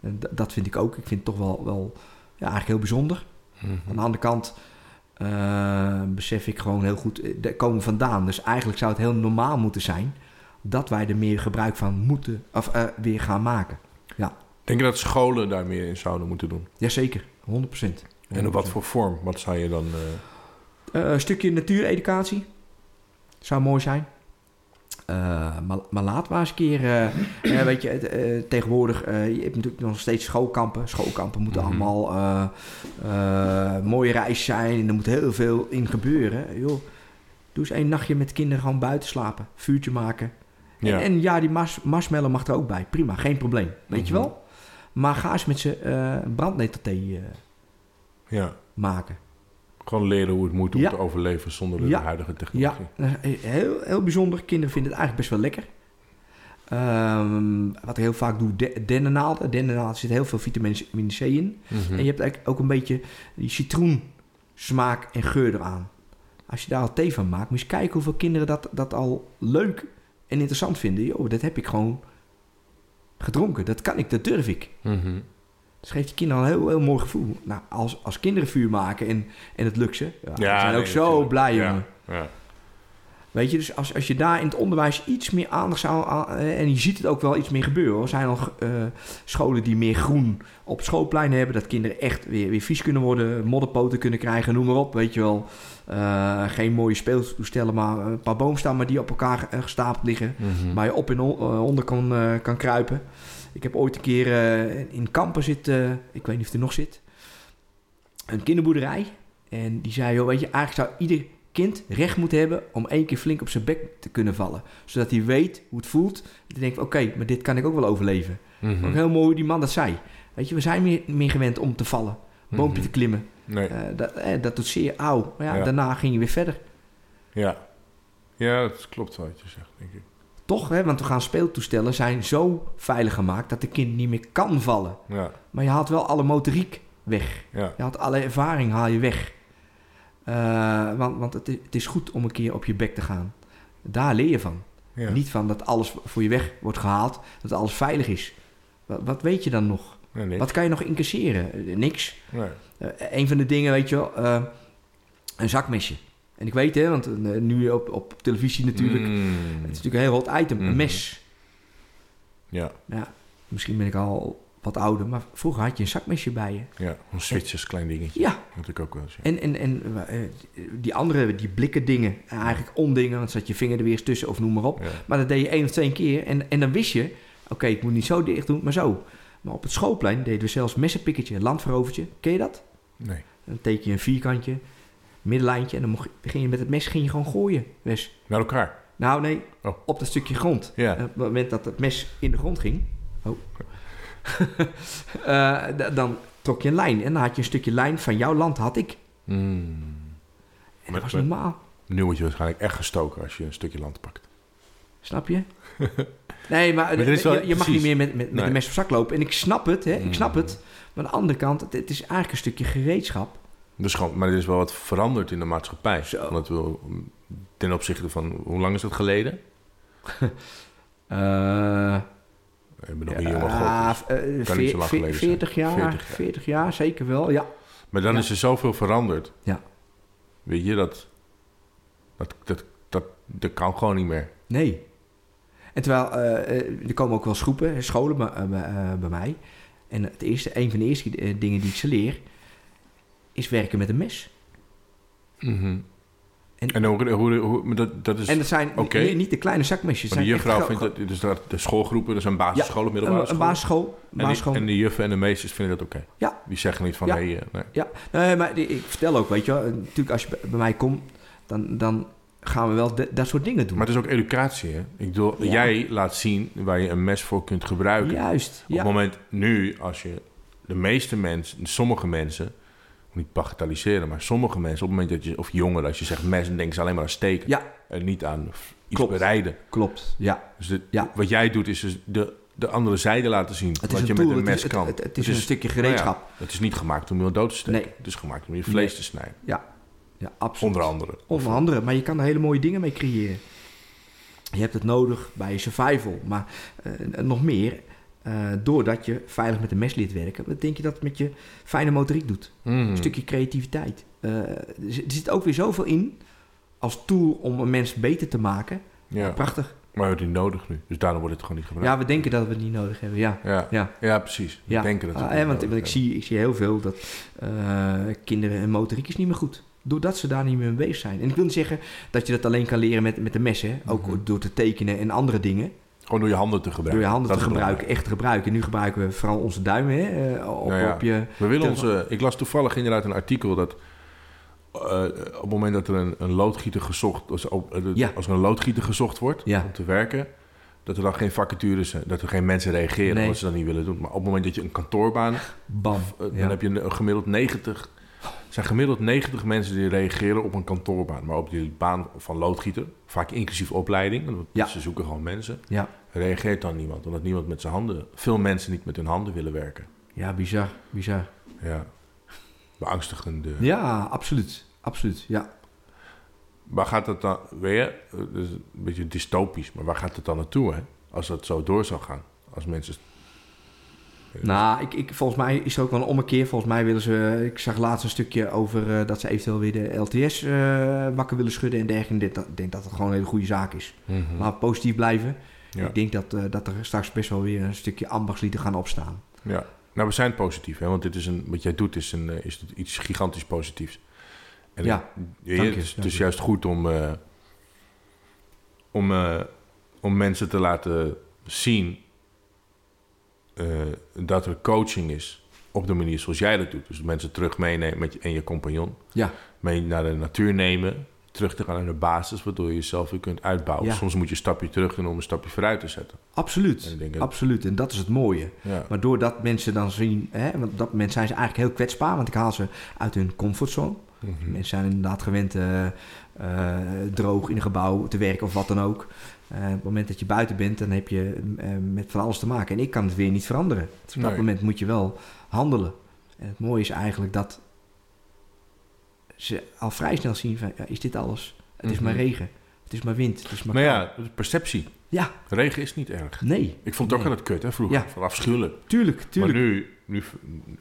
En d- dat vind ik ook. Ik vind het toch wel, wel ja, eigenlijk heel bijzonder. Mhm. Aan de andere kant eh, besef ik gewoon heel goed, eh, daar komen we vandaan. Dus eigenlijk zou het heel normaal moeten zijn dat wij er meer gebruik van moeten, of eh, weer gaan maken. Denk je dat scholen daar meer in zouden moeten doen? Jazeker, 100%. En op wat voor vorm? Wat zou je dan... eh, Eh, een stukje natuureducatie zou mooi zijn. Eh, maar, maar laat maar eens een keer, eh, eh, weet je, tegenwoordig, je hebt natuurlijk nog steeds schoolkampen. Schoolkampen moeten Mhm. allemaal mooie reis zijn en er moet heel veel in gebeuren. Joh, doe eens één nachtje met kinderen gewoon buiten slapen, vuurtje maken. ja. En, en ja, die mars, marshmallow mag er ook bij, prima, geen probleem, weet je Mhm. wel. Maar ga eens met ze eh brandnetelthee ja. maken. Gewoon leren hoe het moet om Ja. te overleven zonder de Ja. huidige Ja, technologie. eh, heel, heel bijzonder. Kinderen vinden het eigenlijk best wel lekker. Ehm, wat ik heel vaak doe, de- dennennaalden. Dennennaalden zit heel veel vitamine C in. Mhm. En je hebt eigenlijk ook een beetje die citroensmaak en geur eraan. Als je daar al thee van maakt, moet je eens kijken hoeveel kinderen dat, dat al leuk en interessant vinden. Yo, dat heb ik gewoon gedronken. Dat kan ik, dat durf ik. Mhm. Dat geeft je kinderen al een heel, heel mooi gevoel. Nou, als, als kinderen vuur maken en, en het lukt ze, ja, Ja, die zijn nee, ook zo blij, jongen. Ja. Weet je, dus als, als je daar in het onderwijs iets meer aandacht zou... aan- eh, en je ziet het ook wel iets meer gebeuren. Er zijn al eh, scholen die meer groen op schoolplein hebben. Dat kinderen echt weer, weer vies kunnen worden. Modderpoten kunnen krijgen, noem maar op. Weet je wel. Eh, geen mooie speeltoestellen, maar een paar boomstammen die op elkaar gestapeld liggen. Mhm. Waar je op en on- onder kan, kan kruipen. Ik heb ooit een keer eh, in Kampen zitten... ik weet niet of er nog zit. Een kinderboerderij. En die zei, joh, weet je, eigenlijk zou ieder kind recht moeten hebben om één keer flink op zijn bek te kunnen vallen. Zodat hij weet hoe het voelt. Dat hij denkt, oké, maar dit kan ik ook wel overleven. Mhm. Ook heel mooi hoe die man dat zei. Weet je, we zijn meer, meer gewend om te vallen. Boompje Mhm. te klimmen. Nee, Eh, dat, eh, dat doet zeer auw. Maar ja, Ja. daarna ging je weer verder. ja. Ja, dat klopt wat je zegt, denk ik. Toch, hè? want we gaan speeltoestellen zijn zo veilig gemaakt dat de kind niet meer kan vallen. Ja, Maar je haalt wel alle motoriek weg. ja. Je haalt alle ervaring haal je weg. Eh, want want het, is, het is goed om een keer op je bek te gaan. Daar leer je van. ja. Niet van dat alles voor je weg wordt gehaald, dat alles veilig is. Wat, wat weet je dan nog? Nee. Wat kan je nog incasseren? Eh, niks. Nee. Eh, een van de dingen, weet je wel, een zakmesje. En ik weet, hè, want eh, nu op, op televisie natuurlijk, Mm. het is natuurlijk een heel hot item, een mes. Ja, Ja, misschien ben ik al wat ouder, maar vroeger had je een zakmesje bij je. ja. Een Zwitsers klein dingetje. Ja, Natuurlijk ook wel eens. ja. En, en, en eh, die andere, die blikken dingen, eh, eigenlijk ondingen, want zat je vinger er weer eens tussen of noem maar op. Ja. Maar dat deed je één of twee keer en, en dan wist je, oké, ik moet niet zo dicht doen, maar zo. Maar op het schoolplein deden we zelfs messenpikkertje, een landverovertje. Ken je dat? Nee. Dan teken je een vierkantje, middenlijntje en dan mocht, je- ging je met het mes ging je gewoon gooien, Wes. Naar elkaar. Nou nee, Oh. op dat stukje grond. Ja. En op het moment dat het mes in de grond ging, oh. Eh, dan trok je een lijn en dan had je een stukje lijn van jouw land, had ik. Mm. En dat was normaal. Nu word je waarschijnlijk echt gestoken als je een stukje land pakt. Snap je? Nee, maar, wel- je, je mag niet meer met, met, met Nee. een mes op zak lopen. En ik snap het, hè? ik snap Mm. het. Maar aan de andere kant, het, het is eigenlijk een stukje gereedschap. Dus gewoon, maar er is wel wat veranderd in de maatschappij. Zo. Want wil, ten opzichte van, hoe lang is dat geleden? Eh Ik ben nog ja, kan veer- niet zo lang geleden zijn. 40 jaar, 40 jaar. 40 jaar, zeker wel. Ja, Maar dan Ja. is er zoveel veranderd. Ja. Weet je, dat, dat, dat, dat, dat kan gewoon niet meer. nee. En terwijl, eh, eh, er komen ook wel eens groepen, scholen bij, bij, mij. En het eerste, een van de eerste dingen die ik ze leer, is werken met een mes. En- En, hoe, hoe, hoe, maar dat, dat is... En dat zijn Oké. niet, niet de kleine zakmesjes. maar de juffrouw vindt dat... Dus dat, de schoolgroepen, dat zijn basisscholen, een, middelbare een scholen. basisschool. en, die, basisschool. en de juffen en de meesters vinden dat oké. Ja. Die zeggen niet van, Ja. hey, eh, nee. Ja, nee, maar die- ik vertel ook, weet je wel, natuurlijk als je bij- mij komt, dan, dan gaan we wel de- dat soort dingen doen. Maar het is ook educatie, hè? Ik bedoel, Ja. jij laat zien waar je een mes voor kunt gebruiken. Juist, Op ja. het moment nu, als je de meeste mensen, sommige mensen, niet bagatelliseren, maar sommige mensen, op het moment dat je, of jongeren, als je zegt mes, dan denken ze alleen maar aan steken. Ja, En niet aan iets Klopt. bereiden. klopt. Ja. Dus de- Ja. wat jij doet, is dus de, de andere zijde laten zien. Het wat je met een mes is, kan. Het, het, het is een stukje nou ja, gereedschap. het is niet gemaakt om iemand dood te steken. Nee. Het is gemaakt om je vlees Nee. te snijden. Ja, ja absoluut. Onder andere. Onder andere, maar je kan er hele mooie dingen mee creëren. Je hebt het nodig bij survival, maar eh, nog meer. Eh, doordat je veilig met een mes leert werken, wat denk je dat het met je fijne motoriek doet? Mhm. Een stukje creativiteit. Eh, er zit- ook weer zoveel in als tool om een mens beter te maken. Ja, Prachtig. maar we hebben het niet nodig nu. Dus daarom wordt het gewoon niet gebruikt. Ja, we denken dat we het niet nodig hebben. Ja, Ja, ja. ja. precies. We ja. denken dat we Ah, het hè, niet want, ik, zie, ik zie heel veel dat eh, kinderen en motoriek is niet meer goed. Doordat ze daar niet meer mee bezig zijn. En ik wil niet zeggen dat je dat alleen kan leren met, met de messen. Ook Mhm. door te tekenen en andere dingen. Gewoon door je handen te gebruiken. Door je handen Dat te gebruiken, echt te gebruiken. En nu gebruiken we vooral onze duimen hè, eh, op, Nou ja. op je... We willen onze, ik las toevallig inderdaad een artikel dat eh, op het moment dat er een, een loodgieter gezocht, als, eh, Ja. als er een loodgieter gezocht wordt Ja. om te werken, dat er dan geen vacatures zijn, dat er geen mensen reageren Nee. omdat ze dat niet willen doen. Maar op het moment dat je een kantoorbaan, Bam. dan heb je een, een gemiddeld 90 zijn gemiddeld 90 mensen die reageren op een kantoorbaan. Maar op die baan van loodgieter, vaak inclusief opleiding, want Ja. ze zoeken gewoon mensen, Ja, reageert dan niemand. Omdat niemand met zijn handen, veel mensen niet met hun handen willen werken. ja bizar, bizar. Ja, beangstigende. Ja, absoluut. Absoluut, ja. Waar gaat het dan, weet je, het is een beetje dystopisch, maar waar gaat het dan naartoe, hè? Als dat zo door zou gaan. Als mensen... Nou, ik, ik, volgens mij is er ook wel een ommekeer. Volgens mij willen ze... Ik zag laatst een stukje over eh, dat ze eventueel weer de LTS eh, wakker willen schudden en dergelijke. Ik denk dat, ik denk dat het gewoon een hele goede zaak is. Mhm. Laten we positief blijven. Ja. Ik denk dat, eh, dat er straks best wel weer een stukje ambachtslieden gaan opstaan. Ja, nou we zijn positief, hè? want dit is een, wat jij doet is, een, is iets gigantisch positiefs. En Ja, het- het is, het juist goed om, om, om mensen te laten zien dat er coaching is op de manier zoals jij dat doet. Dus mensen terug meenemen met je, en je compagnon, Ja, mee naar de natuur nemen, terug te gaan naar de basis, waardoor je jezelf weer kunt uitbouwen. Ja. Soms moet je een stapje terug doen om een stapje vooruit te zetten. En absoluut. dat- Absoluut. En dat is het mooie. Ja. Maar doordat mensen dan zien... Hè, want op dat moment zijn ze eigenlijk heel kwetsbaar. Want ik haal ze uit hun comfortzone. Mhm. Mensen zijn inderdaad gewend eh, eh, droog in een gebouw te werken of wat dan ook. Eh, op het moment dat je buiten bent, dan heb je eh, met van alles te maken. En ik kan het weer niet veranderen. Dus op dat Nee. moment moet je wel handelen. En het mooie is eigenlijk dat ze al vrij snel zien van, ja, is dit alles? Het is Mhm. maar regen. Het is maar wind. Het is maar ja, perceptie. Ja, Regen is niet erg. nee. Ik vond het ook Nee. altijd kut, hè, vroeger. Ja. Van afschuwelijk. Tuurlijk, tuurlijk. Maar nu, nu,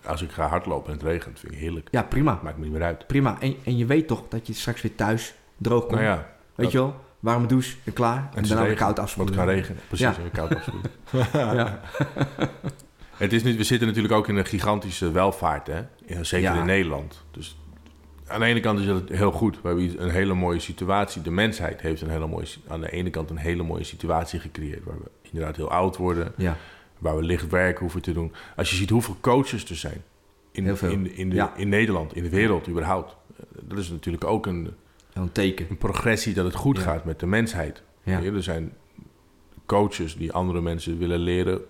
als ik ga hardlopen en het regent, vind ik heerlijk. Ja, prima. Maakt me niet meer uit. Prima. En, en je weet toch dat je straks weer thuis droog komt. Nou ja, weet dat- je wel? Warme douche en klaar. En, daarna weer koud Want afspoelen. het kan regenen. Precies, Ja. en koud afspoelen. Ja. Het is niet, we zitten natuurlijk ook in een gigantische welvaart, hè? Ja, zeker Ja. in Nederland. Dus aan de ene kant is het heel goed. We hebben een hele mooie situatie. De mensheid heeft een hele mooie, aan de ene kant een hele mooie situatie gecreëerd. Waar we inderdaad heel oud worden. ja. Waar we licht werk hoeven te doen. Als je ziet hoeveel coaches er zijn. In, Heel veel. in, in, de, Ja. in Nederland, in de wereld überhaupt. Dat is natuurlijk ook een, Een teken. een progressie dat het goed Ja. gaat met de mensheid. Ja. Er zijn coaches die andere mensen willen leren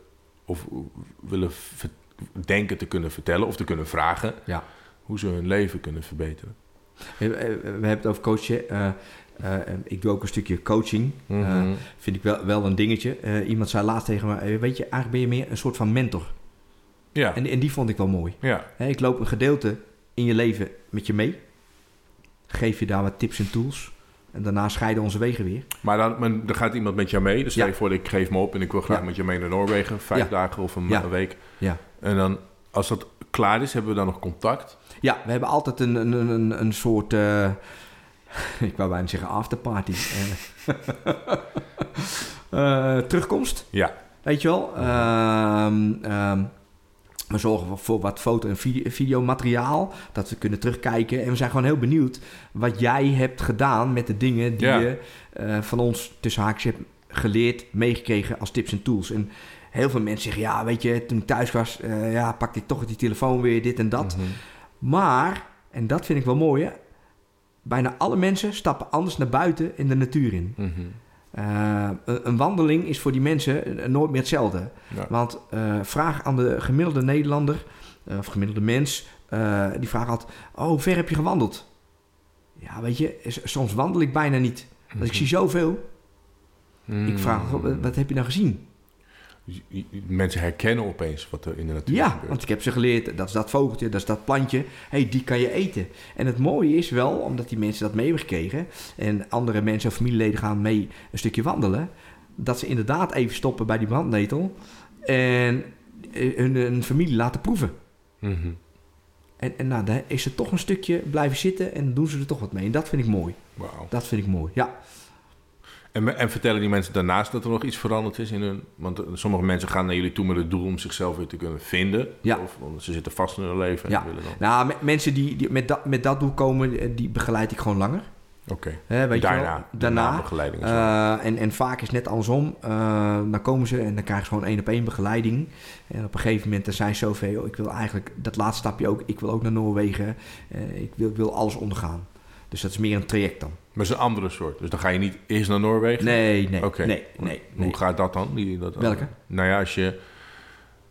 of willen denken te kunnen vertellen of te kunnen vragen Ja. hoe ze hun leven kunnen verbeteren. We, hebben het over coachen. Eh, eh, ik doe ook een stukje coaching. Mhm. Eh, vind ik wel, wel een dingetje. Eh, iemand zei laatst tegen me, eh, weet je, eigenlijk ben je meer een soort van mentor. ja, En, en die vond ik wel mooi. ja, ik loop een gedeelte in je leven met je mee. Geef je daar wat tips en tools. En daarna scheiden onze wegen weer. maar dan, dan gaat iemand met jou mee. Dus stel Ja. je voor, ik geef me op en ik wil graag Ja. met je mee naar Noorwegen. Vijf Ja. dagen of een, een week. Ja. En dan, als dat klaar is, hebben we dan nog contact. Ja, we hebben altijd een, een, een, een soort... eh, ik wou bijna zeggen afterparty. Eh, eh, terugkomst. Ja, Weet je wel? Ehm, ehm, we zorgen voor- voor wat foto- en video- videomateriaal. Dat we kunnen terugkijken. En we zijn gewoon heel benieuwd wat jij hebt gedaan met de dingen die Ja. je eh, van ons tussen haakjes hebt geleerd, meegekregen als tips en tools. En heel veel mensen zeggen, ja, weet je, toen ik thuis was, eh, ja, pakte ik toch die telefoon weer, dit en dat. Mhm. Maar, en dat vind ik wel mooi, hè, bijna alle mensen stappen anders naar buiten in de natuur in. Mhm. Eh, een, wandeling is voor die mensen eh, nooit meer hetzelfde. Ja. Want eh, vraag aan de gemiddelde Nederlander, of gemiddelde mens, die vraagt altijd, oh, hoe ver heb je gewandeld? Ja, weet je, soms wandel ik bijna niet. Want ik zie zoveel. Ik vraag, Mhm. "Goh, wat, wat heb je nou gezien? Mensen herkennen opeens wat er in de natuur Ja, gebeurt. want ik heb ze geleerd, dat is dat vogeltje, dat is dat plantje. hey, die kan je eten. En het mooie is wel, omdat die mensen dat mee hebben gekregen... en andere mensen of familieleden gaan mee een stukje wandelen... dat ze inderdaad even stoppen bij die brandnetel... en eh, hun, hun familie laten proeven. Mhm. En, en nou, dan is er toch een stukje blijven zitten en doen ze er toch wat mee. En dat vind ik mooi. Dat vind ik mooi, ja. En, en vertellen die mensen daarnaast dat er nog iets veranderd is in hun... Want eh, sommige mensen gaan naar jullie toe met het doel om zichzelf weer te kunnen vinden. Ja. Of want ze zitten vast in hun leven en Ja. willen dan... Nou, me- mensen die, die met, dat, met dat doel komen, eh, die begeleid ik gewoon langer. Oké. Daarna. Daarna. begeleiding. Eh, en, en vaak is net andersom. Dan komen ze en dan krijgen ze gewoon één op één begeleiding. En op een gegeven moment dan zijn ze zoveel. Ik wil eigenlijk dat laatste stapje ook. Ik wil ook naar Noorwegen. Ik, wil, ik wil alles ondergaan. Dus dat is meer een traject dan. Maar het is een andere soort. Dus dan ga je niet eerst naar Noorwegen? Nee, nee, nee, nee. nee. Hoe gaat dat dan? Die, dat Welke? Nou ja, als je...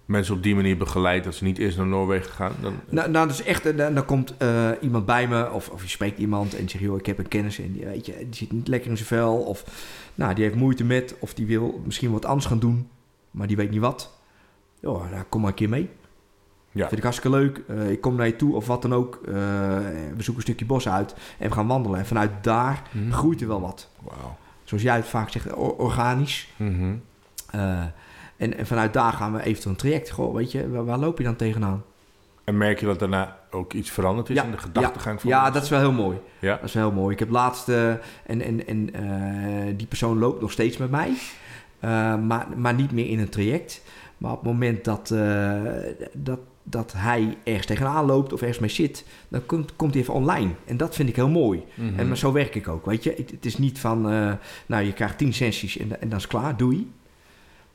mensen op die manier begeleid dat ze niet eerst naar Noorwegen gaan? Dan, Nou, nou, dat is echt, eh, dan, dan komt eh, iemand bij me, of, of je spreekt iemand en je zegt, joh, ik heb een kennis en die, weet je, die zit niet lekker in zijn vel, of nou, die heeft moeite met, of die wil misschien wat anders gaan doen, maar die weet niet wat. Joh, nou, kom maar een keer mee. Ja. Vind ik hartstikke leuk. Eh, ik kom naar je toe of wat dan ook. Eh, we zoeken een stukje bos uit en we gaan wandelen. En vanuit daar Mhm. groeit er wel wat. Wauw. Zoals jij het vaak zegt, or- organisch. Mhm. Eh, en, en vanuit daar gaan we eventueel een traject. Goh, weet je, waar, waar loop je dan tegenaan? En merk je dat daarna ook iets veranderd is in de gedachtegang van Ja, mensen? dat is wel heel mooi. Ja? Dat is wel heel mooi. Ik heb laatst, en, en, en die persoon loopt nog steeds met mij, maar, maar niet meer in een traject. Maar op het moment dat, dat, dat hij ergens tegenaan loopt of ergens mee zit, dan komt, komt hij even online. En dat vind ik heel mooi. Mhm. En maar zo werk ik ook, weet je. Het, het is niet van, eh, nou je krijgt tien sessies en, en dan is het klaar, doei.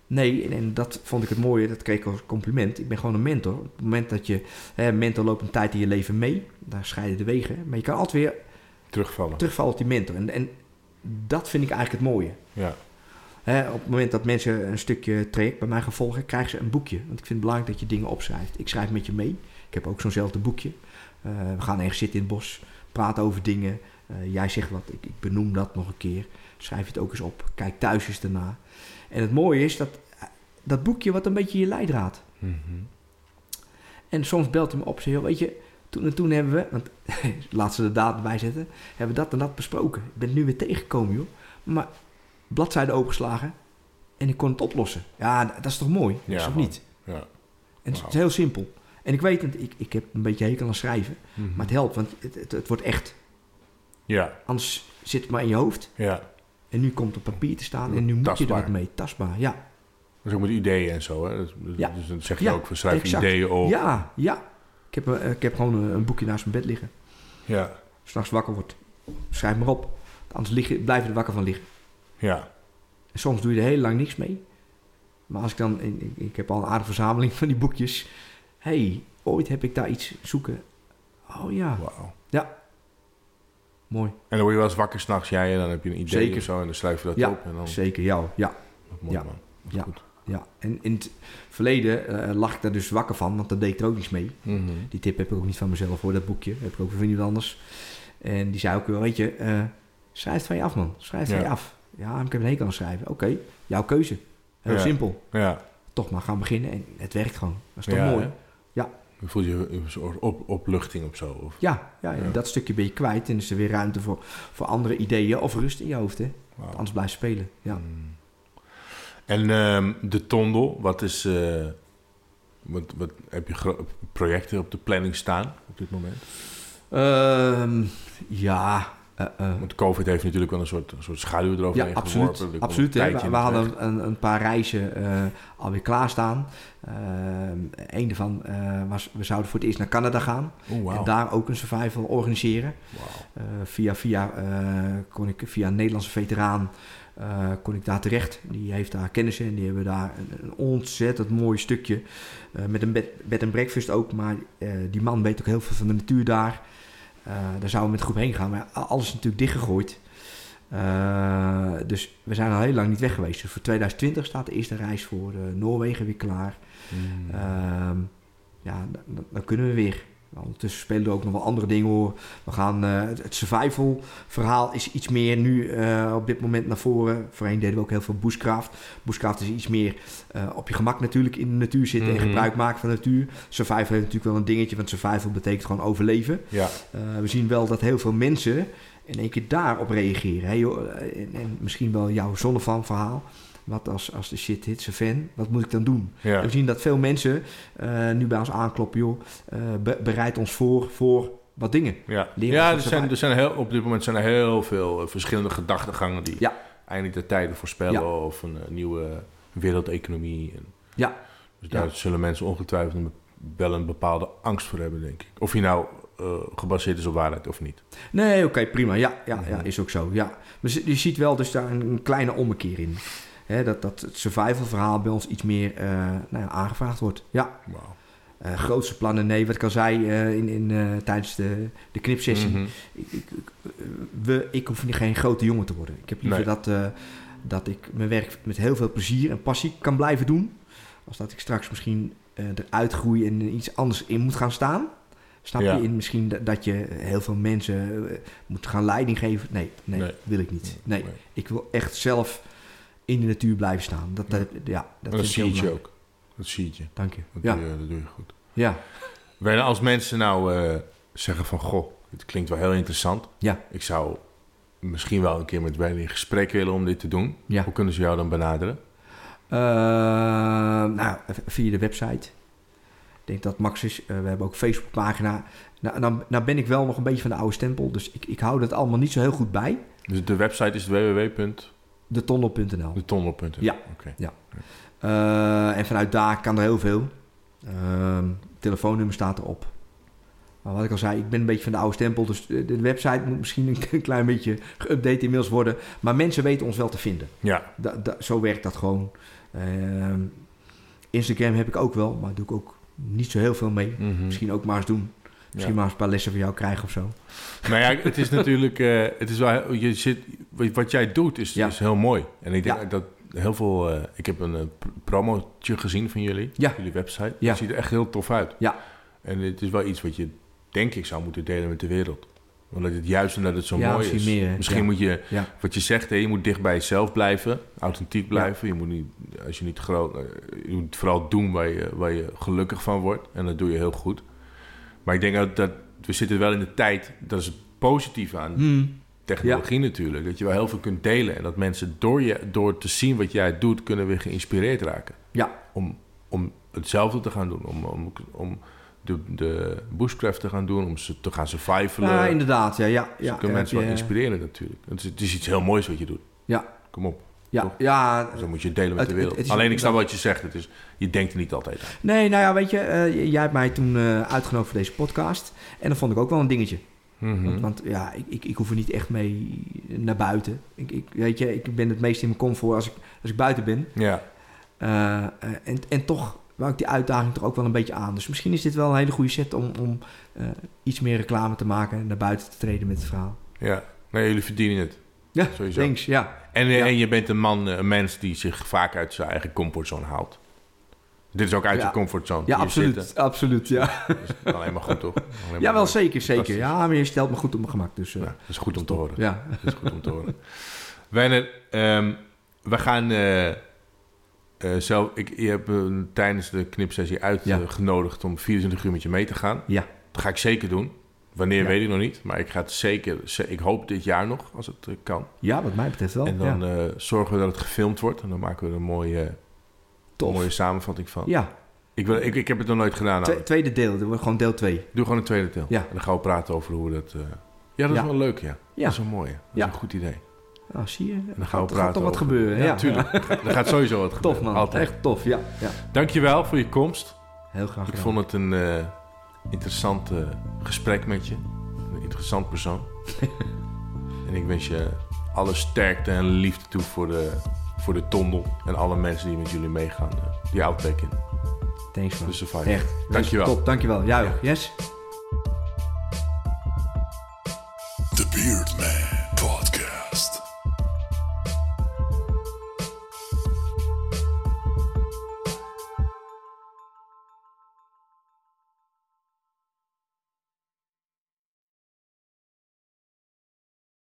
Nee, en, en dat vond ik het mooie, dat kreeg ik als compliment. Ik ben gewoon een mentor. Op het moment dat je, hè, mentor loopt een tijd in je leven mee, daar scheiden de wegen. Maar je kan altijd weer Terugvallen. terugvallen op die mentor. En, en dat vind ik eigenlijk het mooie. Ja. Hè, op het moment dat mensen een stukje traject bij mij gaan volgen, krijgen ze een boekje. Want ik vind het belangrijk dat je dingen opschrijft. Ik schrijf met je mee. Ik heb ook zo'nzelfde boekje. Eh, we gaan ergens zitten in het bos, praten over dingen. Eh, jij zegt wat, ik, ik benoem dat nog een keer. Schrijf het ook eens op. Kijk thuis eens daarna. En het mooie is dat dat boekje wat een beetje je leidraad. Mhm. En soms belt hij me op en zegt, joh, weet je, toen en toen hebben we, want laat ze de datum bijzetten, hebben we dat en dat besproken. Ik ben het nu weer tegengekomen, joh. Maar bladzijde opengeslagen en ik kon het oplossen. Ja, dat is toch mooi? Ja, is man. niet? Ja. En het is heel simpel. En ik weet ik, ik heb een beetje hekel aan schrijven, Mhm. maar het helpt, want het, het, het wordt echt. Ja. Anders zit het maar in je hoofd Ja. en nu komt het op papier te staan en nu moet je er Tastbaar. wat mee. Tastbaar, ja. Is ook met ideeën en zo, hè? Dus, dus- Ja. dus dan zeg je Ja, ook, van schrijf exact. ideeën op. Ja, ja. Ik heb, eh, ik heb gewoon een, boekje naast mijn bed liggen. Ja. S'nachts wakker wordt, schrijf maar op. Anders blijf je er wakker van liggen. Ja. En soms doe je er heel lang niks mee. Maar als ik dan, ik, ik- heb al een aardige verzameling van die boekjes. hey, ooit heb ik daar iets zoeken. Oh ja, Wauw. mooi. En dan word je wel eens wakker s'nachts, jij, en dan heb je een idee Zeker. of zo, en dan schrijf je dat Ja, op. En dan, Zeker jou, ja. mooi, Ja. man. Ja. goed. ja. En in het verleden eh, lag ik daar dus wakker van, want daar deed ik er ook niets mee. Mhm. Die tip heb ik ook niet van mezelf hoor, dat boekje. heb ik ook van iemand anders. En die zei ook, weet je, eh, schrijf het van je af man. Schrijf het Ja. van je af. Ja, ik heb een hekel aan schrijven. Oké, jouw keuze. Heel Ja. simpel. Ja. Toch maar gaan beginnen en het werkt gewoon. Dat is toch mooi? hè? Ja. Je voelt je een soort op, opluchting of zo. Of, Ja, ja, dat stukje ben je kwijt en is er weer ruimte voor, voor andere ideeën of rust in je hoofd. Hè? Anders blijf je spelen. Ja. Mm. En ehm, de Tondel, wat is... eh, wat, wat, heb je projecten op de planning staan op dit moment? Ehm, ja, eh, eh, Want COVID heeft natuurlijk wel een soort, een soort schaduw eroverheen ja absoluut. geworpen. Absoluut hè. We, hadden een, een paar reizen eh, alweer klaarstaan. Ehm een daarvan was, we zouden voor het eerst naar Canada gaan. Oh. En daar ook een survival organiseren. Via via kon ik via een Nederlandse veteraan kon ik daar terecht. Die heeft daar kennis in. Die hebben daar een, een ontzettend mooi stukje met een bed, bed en breakfast ook. Maar die man weet ook heel veel van de natuur daar. Eh, daar zouden we met groep heen gaan. Maar alles is natuurlijk dichtgegooid. Eh, dus we zijn al heel lang niet weg geweest. Dus voor 2020 staat de eerste reis voor eh, Noorwegen weer klaar. Mm. Ehm, ja, dan kunnen we weer. Ondertussen spelen er ook nog wel andere dingen hoor. We gaan, eh, het, survival verhaal is iets meer nu eh, op dit moment naar voren. Voorheen deden we ook heel veel bushcraft. Bushcraft is iets meer eh, op je gemak natuurlijk in de natuur zitten Mhm. en gebruik maken van de natuur. Survival heeft natuurlijk wel een dingetje, want survival betekent gewoon overleven. ja, we zien wel dat heel veel mensen in één keer daarop reageren. Hè, joh, en, en misschien wel jouw zonnevan verhaal. Wat als, als de shit hits a fan, wat moet ik dan doen? ja. We zien dat veel mensen eh, nu bij ons aankloppen, joh, be- bereid ons voor voor wat dingen. Ja, ja er, zijn, er zijn heel, op dit moment zijn er heel veel eh, verschillende gedachtegangen die Ja. eindelijk de tijden voorspellen Ja. of een nieuwe wereldeconomie. En, Ja. Dus daar Ja. zullen mensen ongetwijfeld een, wel een bepaalde angst voor hebben, denk ik. Of je nou gebaseerd is op waarheid of niet. Nee, oké, prima. Ja, ja, ja, is ook zo. Ja. Maar je ziet wel dus daar een, een kleine ommekeer in. Hè, dat, dat het survival verhaal bij ons iets meer eh, nou ja, aangevraagd wordt. Ja, eh, grootste plannen, nee. Wat ik al zei eh, in, in, tijdens de, de knipsessie. Mhm. ik, ik, ik- we, ik hoef niet geen grote jongen te worden. Ik heb liever Nee. dat, dat ik mijn werk met heel veel plezier en passie kan blijven doen. als dat ik straks misschien eruit groei en iets anders in moet gaan staan. Snap Ja. je? In misschien dat, dat je heel veel mensen moet gaan leiding geven. Nee, nee, Nee. wil ik niet. Nee, Nee. ik wil echt zelf in de natuur blijven staan. Dat, dat, ja, dat, dat zie je ook. Dat zie je. Dank je. Dat, Ja, doe je, dat doe je goed. ja, Werner, als mensen nou eh, zeggen van... Goh, het klinkt wel heel interessant. ja, Ik zou misschien wel een keer met Werner in gesprek willen om dit te doen. ja. Hoe kunnen ze jou dan benaderen? Eh, nou, via de website. Ik denk dat Max is. Eh, we hebben ook een Facebookpagina. Nou, nou, nou ben ik wel nog een beetje van de oude stempel. Dus ik, ik hou dat allemaal niet zo heel goed bij. Dus de website is www.detonnel.nl. Detonnel.nl Ja. Oké. Eh, en vanuit daar kan er heel veel. Ehm, telefoonnummer staat erop. Maar wat ik al zei, ik ben een beetje van de oude stempel. Dus de, de website moet misschien een klein beetje geüpdate inmiddels worden. Maar mensen weten ons wel te vinden. Ja. Da, da- zo werkt dat gewoon. Ehm, Instagram heb ik ook wel, maar doe ik ook niet zo heel veel mee. Mhm. Misschien ook maar eens doen. Misschien maar eens een paar lessen van jou krijgen of zo. Nou ja, het is natuurlijk... eh, het is wel, je zit, wat jij doet is, is heel mooi. En ik denk dat heel veel... eh, ik heb een pr- promotje gezien van jullie. Jullie website. Het ziet er echt heel tof uit. Ja. En het is wel iets wat je, denk ik, zou moeten delen met de wereld. Omdat het juist omdat het zo Ja, mooi is. misschien meer, hè. Misschien Ja. moet je, Ja, wat je zegt, hè, je moet dicht bij jezelf blijven. Authentiek blijven. Je moet niet, als je niet groot, je moet vooral doen waar je, waar je gelukkig van wordt. En dat doe je heel goed. Maar ik denk dat, dat we zitten wel in de tijd, dat is het positieve aan Hmm. technologie natuurlijk. Dat je wel heel veel kunt delen. En dat mensen door, je, door te zien wat jij doet, kunnen weer geïnspireerd raken. ja, Om, om hetzelfde te gaan doen. Om, om, om de, de bushcraft te gaan doen. Om ze te gaan survivalen. ja inderdaad. Ja, ja, kunt heb mensen wel inspireren natuurlijk. Het is, het is iets heel moois wat je doet. Ja, Kom op. ja, Toch? ja. Zo moet je het delen met Het- de wereld. het is- Alleen ik snap wat je zegt. Het is, je denkt er niet altijd aan. Nee, nou ja, weet je, eh, jij hebt mij toen eh, uitgenodigd voor deze podcast. En dat vond ik ook wel een dingetje. Mhm. Want, want ja, ik, ik, ik hoef er niet echt mee naar buiten. Ik, ik, weet je, ik ben het meest in mijn comfort als ik, als ik buiten ben. Ja, Eh, eh, en, en toch wou ik die uitdaging toch ook wel een beetje aan. Dus misschien is dit wel een hele goede set om, om eh, iets meer reclame te maken en naar buiten te treden met het verhaal. ja. Nee, jullie verdienen het. Ja, Sowieso. thanks. Ja, En, Ja. en je bent een man, eh, een mens die zich vaak uit zijn eigen comfortzone haalt. Dit is ook uit Ja. je comfortzone. ja absoluut. zitten. absoluut ja. Dat is alleen maar goed, toch? Alleen ja, wel zeker, zeker. Ja, maar je stelt me goed op mijn gemak. Dus, eh, Ja, dat is goed om te horen. Ja, Dat is goed om te horen. Werner, ehm, we gaan eh, eh, zelf... Ik, je hebt tijdens de knipsessie Ja. uitgenodigd om 24 uur met je mee te gaan. ja. Dat ga ik zeker doen. Wanneer Ja. weet ik nog niet. Maar ik ga het zeker... ze- Ik hoop dit jaar nog, als het eh, kan. ja, wat mij betreft wel. en dan ja. eh, zorgen we dat het gefilmd wordt. En dan maken we er een mooie, Tof. mooie samenvatting van. Ja, Ik, wil, ik, ik heb het nog nooit gedaan. Tweede deel. Wordt gewoon deel 2. Doe gewoon een tweede deel. Ja. En dan gaan we praten over hoe we dat... eh, Ja, dat is wel leuk, ja. Ja. Dat is wel mooi. Dat Ja. is een goed idee. Nou, zie je. En dan gaan we praten gaat toch wat gebeuren. Ja, Ja, tuurlijk. Er gaat sowieso wat gebeuren. Tof man. Altijd. Echt tof. Ja, ja. Dankjewel voor je komst. Heel graag Ik gedaan. vond het een interessant gesprek met je. Een interessant persoon. en ik wens je alle sterkte en liefde toe voor de, voor de tondel. En alle mensen die met jullie meegaan. eh, die outback in. Thanks man. Echt. Dankjewel. Top, dankjewel. Jij ook. Ja. Yes? The Beard Man